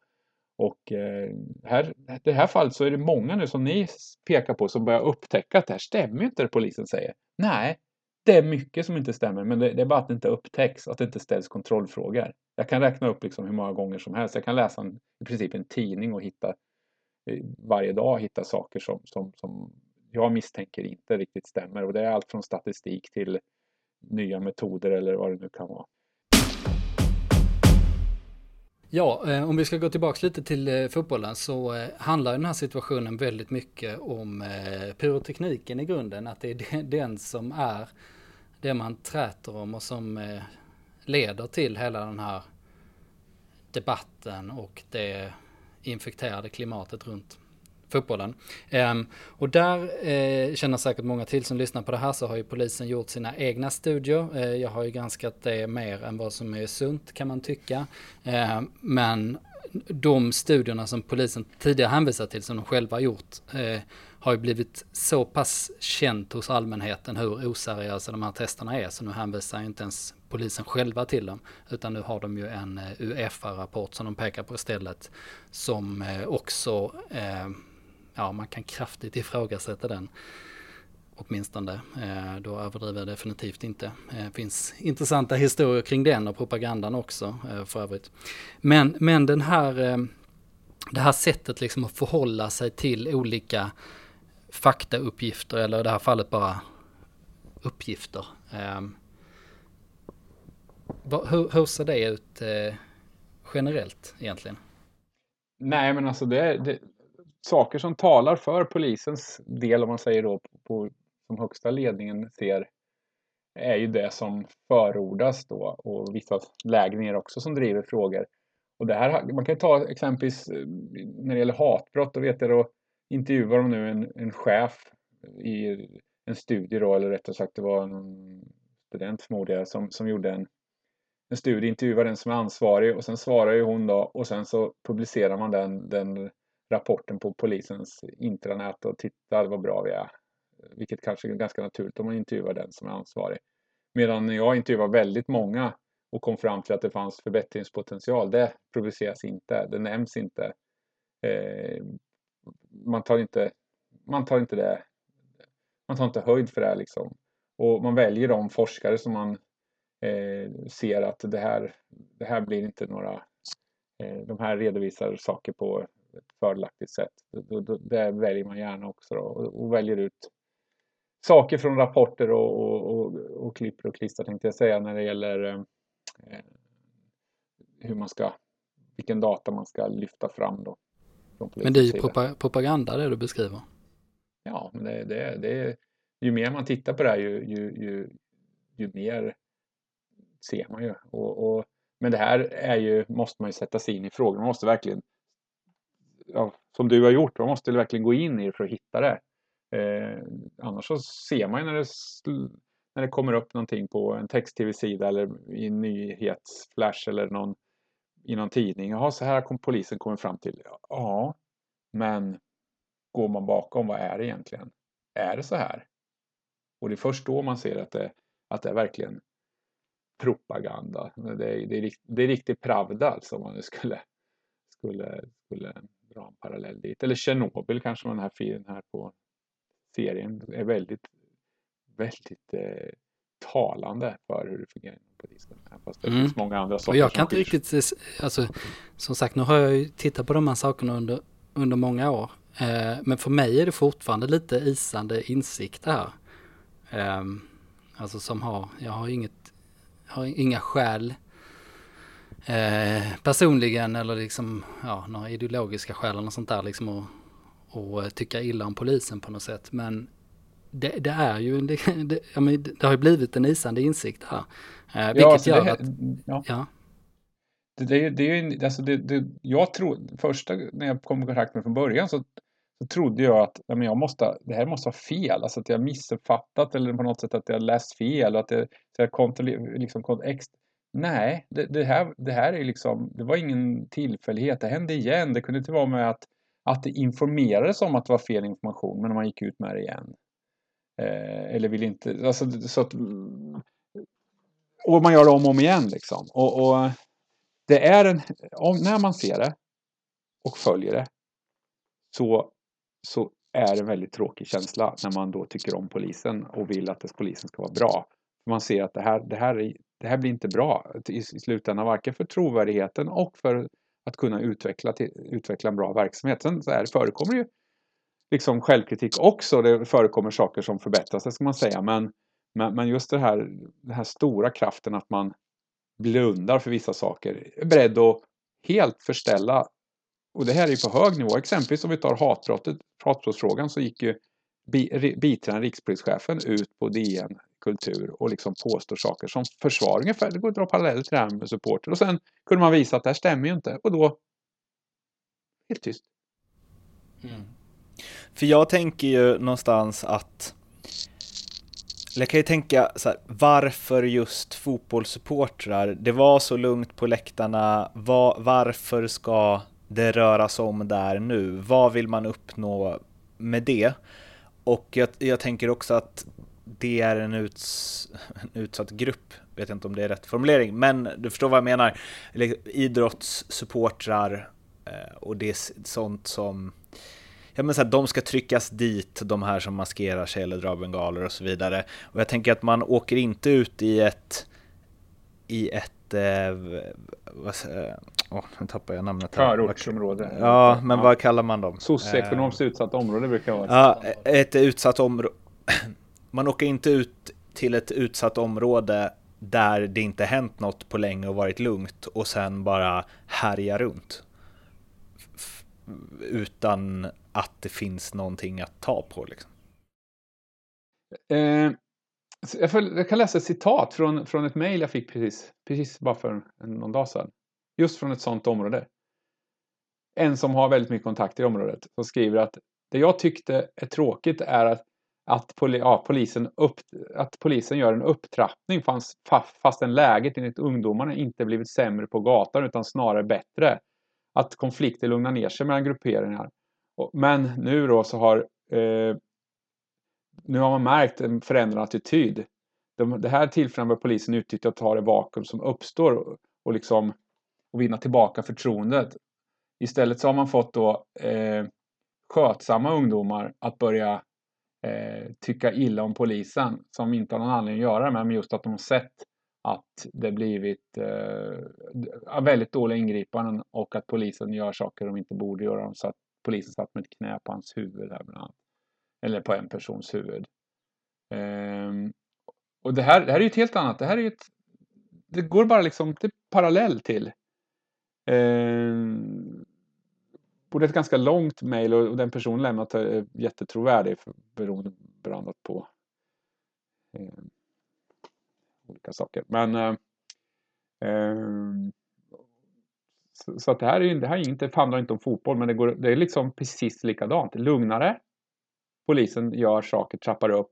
Och eh, här, i det här fallet så är det många nu som ni pekar på som börjar upptäcka att det här stämmer inte det polisen säger. Nej, det är mycket som inte stämmer, men det, det, är bara att det inte upptäcks, att det inte ställs kontrollfrågor. Jag kan räkna upp liksom hur många gånger som helst. Jag kan läsa en, i princip en tidning och hitta eh, varje dag hitta saker som, som, som jag misstänker inte riktigt stämmer. Och det är allt från statistik till nya metoder eller vad det nu kan vara. Ja, eh, om vi ska gå tillbaka lite till eh, fotbollen så eh, handlar den här situationen väldigt mycket om pyrotekniken i grunden. Att det är den som är det man träter om och som leder till hela den här debatten och det infekterade klimatet runt fotbollen. Um, och där eh, känner säkert många till som lyssnar på det här så har ju polisen gjort sina egna studier. Eh, jag har ju granskat det mer än vad som är sunt kan man tycka. Eh, men de studierna som polisen tidigare hänvisat till som de själva gjort eh, har ju blivit så pass känt hos allmänheten hur oseriösa de här testerna är så nu hänvisar ju inte ens polisen själva till dem utan nu har de ju en eh, Uefa-rapport som de pekar på istället som eh, också eh, ja, man kan kraftigt ifrågasätta den. Åtminstone. Eh, då överdriver jag definitivt inte. Det eh, finns intressanta historier kring den och propagandan också eh, för övrigt. Men, men den här, eh, det här sättet liksom att förhålla sig till olika faktauppgifter eller i det här fallet bara uppgifter. Eh, hur, hur ser det ut eh, generellt egentligen? Nej, men alltså det det, saker som talar för polisens del, om man säger då, på, som högsta ledningen ser är ju det som förordas då och vissa lägre också som driver frågor. Och det här, man kan ta exempelvis eh, när det gäller hatbrott, då vet jag då intervjuar de nu en, en chef i en studie då, eller rättare sagt det var en student förmodar jag, som, som gjorde en, en studie, intervjuar den som är ansvarig och sen svarar ju hon då och sen så publicerar man den, den rapporten på polisens intranät och titta vad bra vi är. Vilket kanske är ganska naturligt om man intervjuar den som är ansvarig. Medan jag intervjuar väldigt många och kom fram till att det fanns förbättringspotential. Det publiceras inte, det nämns inte. Eh, man tar inte, man tar inte det, man tar inte höjd för det liksom. Och man väljer de forskare som man eh, ser att det här, det här blir inte några, eh, de här redovisar saker på ett fördelaktigt sätt. Det väljer man gärna också då, och väljer ut saker från rapporter och, och, och, och klipper och klistrar tänkte jag säga när det gäller eh, hur man ska, vilken data man ska lyfta fram då. Men det är ju propaganda det du beskriver. Ja, men det, det, det, ju mer man tittar på det här ju, ju, ju, ju mer ser man ju. Och, och, men det här är ju, måste man ju sätta sig in i frågan. Man måste verkligen, ja, som du har gjort, man måste verkligen gå in i det för att hitta det. Eh, annars så ser man ju när det, när det kommer upp någonting på en text-tv-sida eller i en nyhetsflash eller någon, i någon tidning. Jaha, så här kom polisen kommit fram till. Ja, men går man bakom, vad är det egentligen? Är det så här? Och det är först då man ser att det, att det är verkligen propaganda. Det är, det är, det är riktig pravda alltså om man nu skulle, skulle, skulle parallell dit. Eller Tjernobyl kanske man den här filmen här på serien är väldigt, väldigt eh, talande för hur det fungerar inom polisen. Fast det mm. finns många andra saker. Och jag kan inte riktigt, alltså, som sagt, nu har jag ju tittat på de här sakerna under, under många år. Eh, men för mig är det fortfarande lite isande insikt här. Eh, alltså som har, jag har inget, har inga skäl eh, personligen eller liksom, ja, några ideologiska skäl eller något sånt där liksom att och tycka illa om polisen på något sätt. Men det, det är ju, det, det, ja, men det har ju blivit en isande insikt här. Eh, vilket ja, alltså gör att, ja. ja. Det, det, det är ju, alltså det, det, jag tror, första när jag kom i kontakt med det från början så, så trodde jag att ja, men jag måste, det här måste vara fel, alltså att jag missuppfattat eller på något sätt att jag läst fel och att det, så jag kontroller, liksom, ex, Nej, det, det, här, det här är liksom, det var ingen tillfällighet, det hände igen. Det kunde inte vara med att att det informerades om att det var fel information men man gick ut med det igen. Eh, eller vill inte, alltså så att, och man gör det om och om igen liksom. Och, och det är en, om, när man ser det och följer det så, så är det en väldigt tråkig känsla när man då tycker om polisen och vill att polisen ska vara bra. Man ser att det här, det här, det här blir inte bra i, i slutändan, varken för trovärdigheten och för att kunna utveckla, till, utveckla en bra verksamhet. Sen så här, förekommer ju liksom självkritik också. Det förekommer saker som förbättras, det ska man säga. Men, men, men just det här, den här stora kraften att man blundar för vissa saker. Är beredd att helt förställa. Och det här är ju på hög nivå. Exempelvis om vi tar hatbrottet, hatbrottsfrågan så gick ju biträdande rikspolischefen ut på DN kultur och liksom påstår saker som försvar ungefär. Det går att dra paralleller till det här med supporter. Och sen kunde man visa att det här stämmer ju inte och då helt tyst. Mm. För jag tänker ju någonstans att jag kan ju tänka så här, varför just fotbollssupportrar? Det var så lugnt på läktarna. Var, varför ska det röras om där nu? Vad vill man uppnå med det? Och jag, jag tänker också att det är en, uts, en utsatt grupp, vet inte om det är rätt formulering, men du förstår vad jag menar. Idrottssupportrar eh, och det är sånt som ja, men så här, de ska tryckas dit, de här som maskerar sig eller drar bengaler och så vidare. Och jag tänker att man åker inte ut i ett, i ett, eh, vad säger oh, nu tappar jag namnet. Förortsområde. Ja, men ja. vad kallar man dem? Socioekonomiskt eh, utsatt område brukar vara. Ja, ett utsatt område. Man åker inte ut till ett utsatt område där det inte hänt något på länge och varit lugnt och sen bara härja runt. utan att det finns någonting att ta på liksom. Eh, jag, får, jag, kan läsa ett citat från, från ett mejl jag fick precis, precis bara för någon dag sedan. Just från ett sådant område. En som har väldigt mycket kontakter i området som skriver att det jag tyckte är tråkigt är att att, poli ja, polisen, upp, att polisen gör en upptrappning fast, fastän läget enligt ungdomarna inte blivit sämre på gatan utan snarare bättre. Att konflikter lugnar ner sig mellan grupperingar. Men nu då så har eh, nu har man märkt en förändrad attityd. De, det här tillfället bör polisen utnyttja och ta det vakuum som uppstår och, och liksom och vinna tillbaka förtroendet. Istället så har man fått då eh, skötsamma ungdomar att börja eh, tycka illa om polisen som inte har någon anledning att göra det men just att de har sett att det blivit eh, väldigt dåliga ingripanden och att polisen gör saker de inte borde göra. Så att polisen satt med ett knä på hans huvud här bland annat. Eller på en persons huvud. Eh, och det här, det här är ju ett helt annat. Det här är ett, det går bara liksom till parallell till eh, både ett ganska långt mejl och, den personen lämnat är jättetrovärdig beroende, beroende på eh, olika saker. Men eh, eh, så, så, att det här, är, det här är inte, handlar inte om fotboll men det, går, det är liksom precis likadant. Lugnare. Polisen gör saker, trappar upp.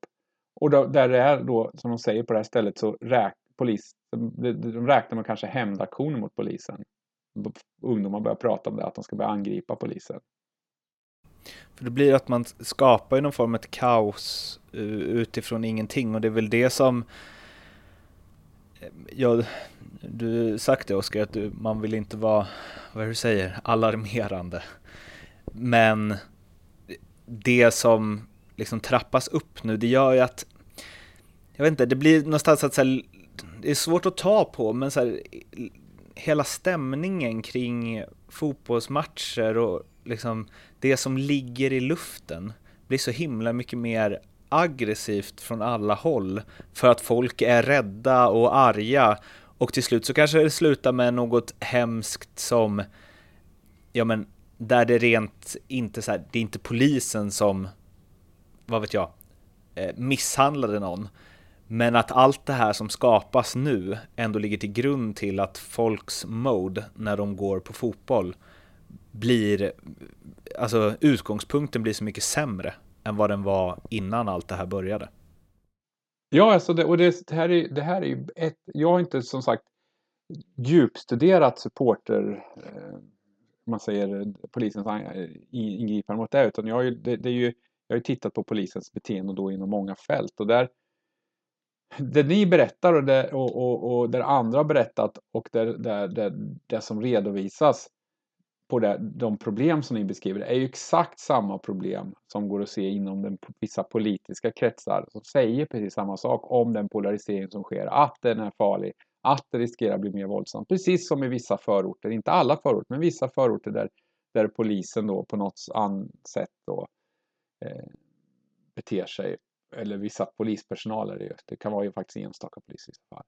Och då, där det är då, som de säger på det här stället, så räk, polis, de, de räknar man kanske hämndaktioner mot polisen ungdomar börjar prata om det, att de ska börja angripa polisen. För det blir att man skapar ju någon form av kaos eh, utifrån ingenting och det är väl det som eh, Ja, du sagt det Oskar, att du, man vill inte vara, vad du säger, alarmerande. Men det som liksom trappas upp nu, det gör ju att, jag vet inte, det blir någonstans att så här, det är svårt att ta på, men så här, hela stämningen kring fotbollsmatcher och liksom det som ligger i luften blir så himla mycket mer aggressivt från alla håll för att folk är rädda och arga. Och till slut så kanske det slutar med något hemskt som ja men där det rent inte så här, det är inte polisen som vad vet jag eh, misshandlade någon men att allt det här som skapas nu ändå ligger till grund till att folks mode när de går på fotboll blir, alltså utgångspunkten blir så mycket sämre än vad den var innan allt det här började. Ja, alltså det, och det, det, här är, det här är ju ett, jag har inte som sagt djupstuderat supporter, eh, man säger polisens eh, ingripande mot det, utan jag har ju, det, det är ju, jag har ju tittat på polisens beteende då inom många fält och där det ni berättar och det, och, och, och det andra berättat och det, det, det, det som redovisas på det, de problem som ni beskriver är ju exakt samma problem som går att se inom den, vissa politiska kretsar som säger precis samma sak om den polarisering som sker, att den är farlig, att det riskerar att bli mer våldsamt. Precis som i vissa förorter, inte alla förorter, men vissa förorter där, där polisen då på något sätt då, eh, beter sig eller vissa polispersonaler, det, det kan vara ju faktiskt enstaka poliser i så fall.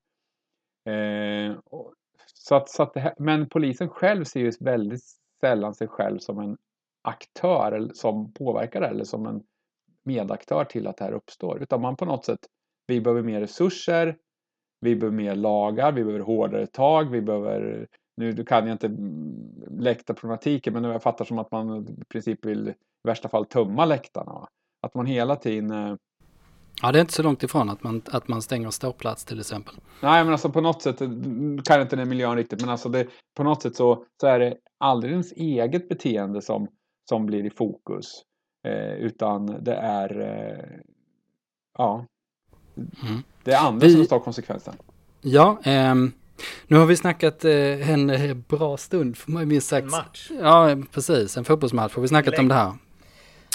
Eh, och, så att, så att här, men polisen själv ser ju väldigt sällan sig själv som en aktör som påverkar det eller som en medaktör till att det här uppstår. Utan man på något sätt, vi behöver mer resurser, vi behöver mer lagar, vi behöver hårdare tag, vi behöver nu kan jag inte läktarproblematiken men jag fattar som att man i princip vill i värsta fall tömma läktarna. Att man hela tiden eh, Ja, det är inte så långt ifrån att man, att man stänger ståplats till exempel. Nej, men alltså på något sätt, kan inte den miljön riktigt, men alltså det, på något sätt så, så är det aldrig ens eget beteende som, som blir i fokus. Eh, utan det är, eh, ja, mm. det är andra Vi, som tar konsekvensen. Ja, eh, nu har vi snackat eh, en bra stund, för mig minst sagt. En match. Ja, precis, en fotbollsmatch, har vi snackat Läng. om det här.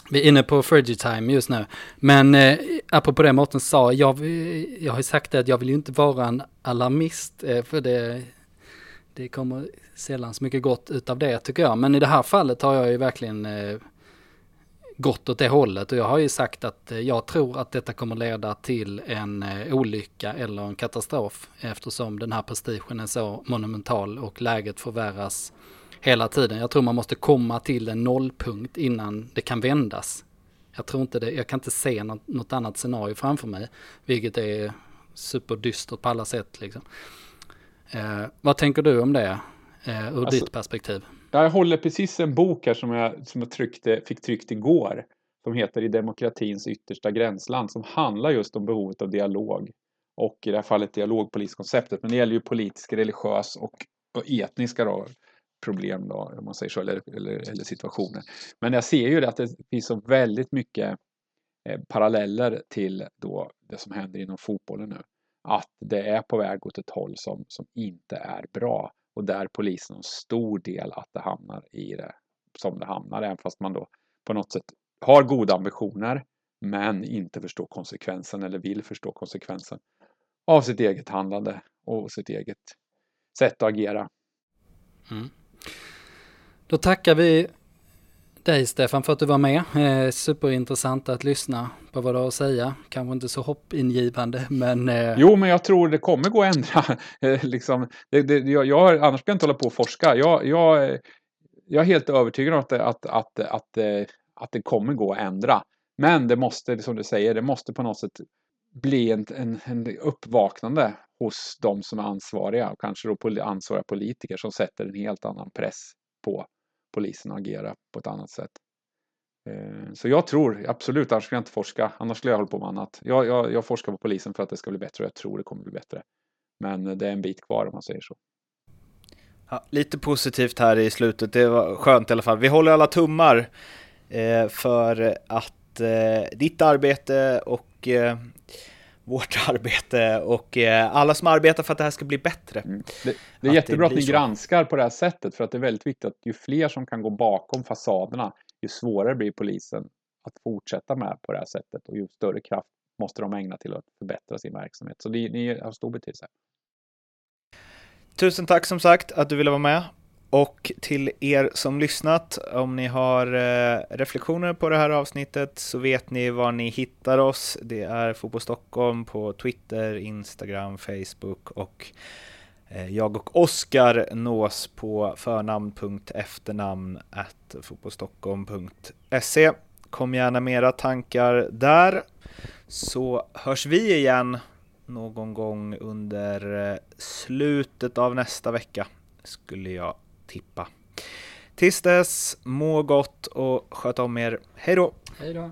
Vi är inne på Time just nu. Men eh, apropå det Mårten sa, jag, jag har ju sagt det att jag vill ju inte vara en alarmist. Eh, för det, det kommer sällan så mycket gott utav det tycker jag. Men i det här fallet har jag ju verkligen eh, gått åt det hållet. Och jag har ju sagt att eh, jag tror att detta kommer leda till en eh, olycka eller en katastrof. Eftersom den här prestigen är så monumental och läget förvärras hela tiden. Jag tror man måste komma till en nollpunkt innan det kan vändas. Jag tror inte det, jag kan inte se något, något annat scenario framför mig, vilket är superdystert på alla sätt. Liksom. Eh, vad tänker du om det eh, ur alltså, ditt perspektiv? Jag håller precis en bok här som jag, som jag tryckte, fick tryckt igår som heter I demokratins yttersta gränsland som handlar just om behovet av dialog och i det här fallet dialogpoliskonceptet. Men det gäller ju politisk, religiös och, och etniska då, problem då, om man säger så, eller, eller, eller situationer. Men jag ser ju att det finns så väldigt mycket eh, paralleller till då det som händer inom fotbollen nu. Att det är på väg åt ett håll som, som inte är bra och där polisen har en stor del att det hamnar i det som det hamnar, även fast man då på något sätt har goda ambitioner men inte förstår konsekvensen eller vill förstå konsekvensen av sitt eget handlande och sitt eget sätt att agera. Mm. Då tackar vi dig Stefan för att du var med. Eh, superintressant att lyssna på vad du har att säga. Kanske inte så hoppingivande men... Eh... Jo men jag tror det kommer gå att ändra. Eh, liksom, det, det, jag, jag, annars ska jag inte hålla på och forska. Jag, jag, jag är helt övertygad om att, att, att, att, eh, att det kommer gå att ändra. Men det måste, som du säger, det måste på något sätt bli en, en, en uppvaknande hos de som är ansvariga och kanske då ansvariga politiker som sätter en helt annan press på polisen att agera på ett annat sätt. Eh, så jag tror absolut, annars skulle jag inte forska, annars skulle jag hålla på med annat. Jag, jag, jag forskar på polisen för att det ska bli bättre och jag tror det kommer bli bättre. Men det är en bit kvar om man säger så. Ja, lite positivt här i slutet, det var skönt i alla fall. Vi håller alla tummar eh, för att eh, ditt arbete och vårt arbete och eh, alla som arbetar för att det här ska bli bättre. Mm. Det, det, är att jättebra det att ni så. granskar på det här sättet för att det är väldigt viktigt att ju fler som kan gå bakom fasaderna, ju svårare blir polisen att fortsätta med på det här sättet och ju större kraft måste de ägna till att förbättra sin verksamhet. Så det, det har stor betydelse. Tusen tack som sagt att du ville vara med och till er som lyssnat, om ni har eh, reflektioner på det här avsnittet så vet ni var ni hittar oss. Det är Fotboll Stockholm på Twitter, Instagram, Facebook och eh, jag och Oskar nås på förnamn.efternamn fotbollstockholm.se. Kom gärna med era tankar där så hörs vi igen någon gång under eh, slutet av nästa vecka skulle jag tippa. Tills dess, må gott och sköt om er. Hej då! Hej då!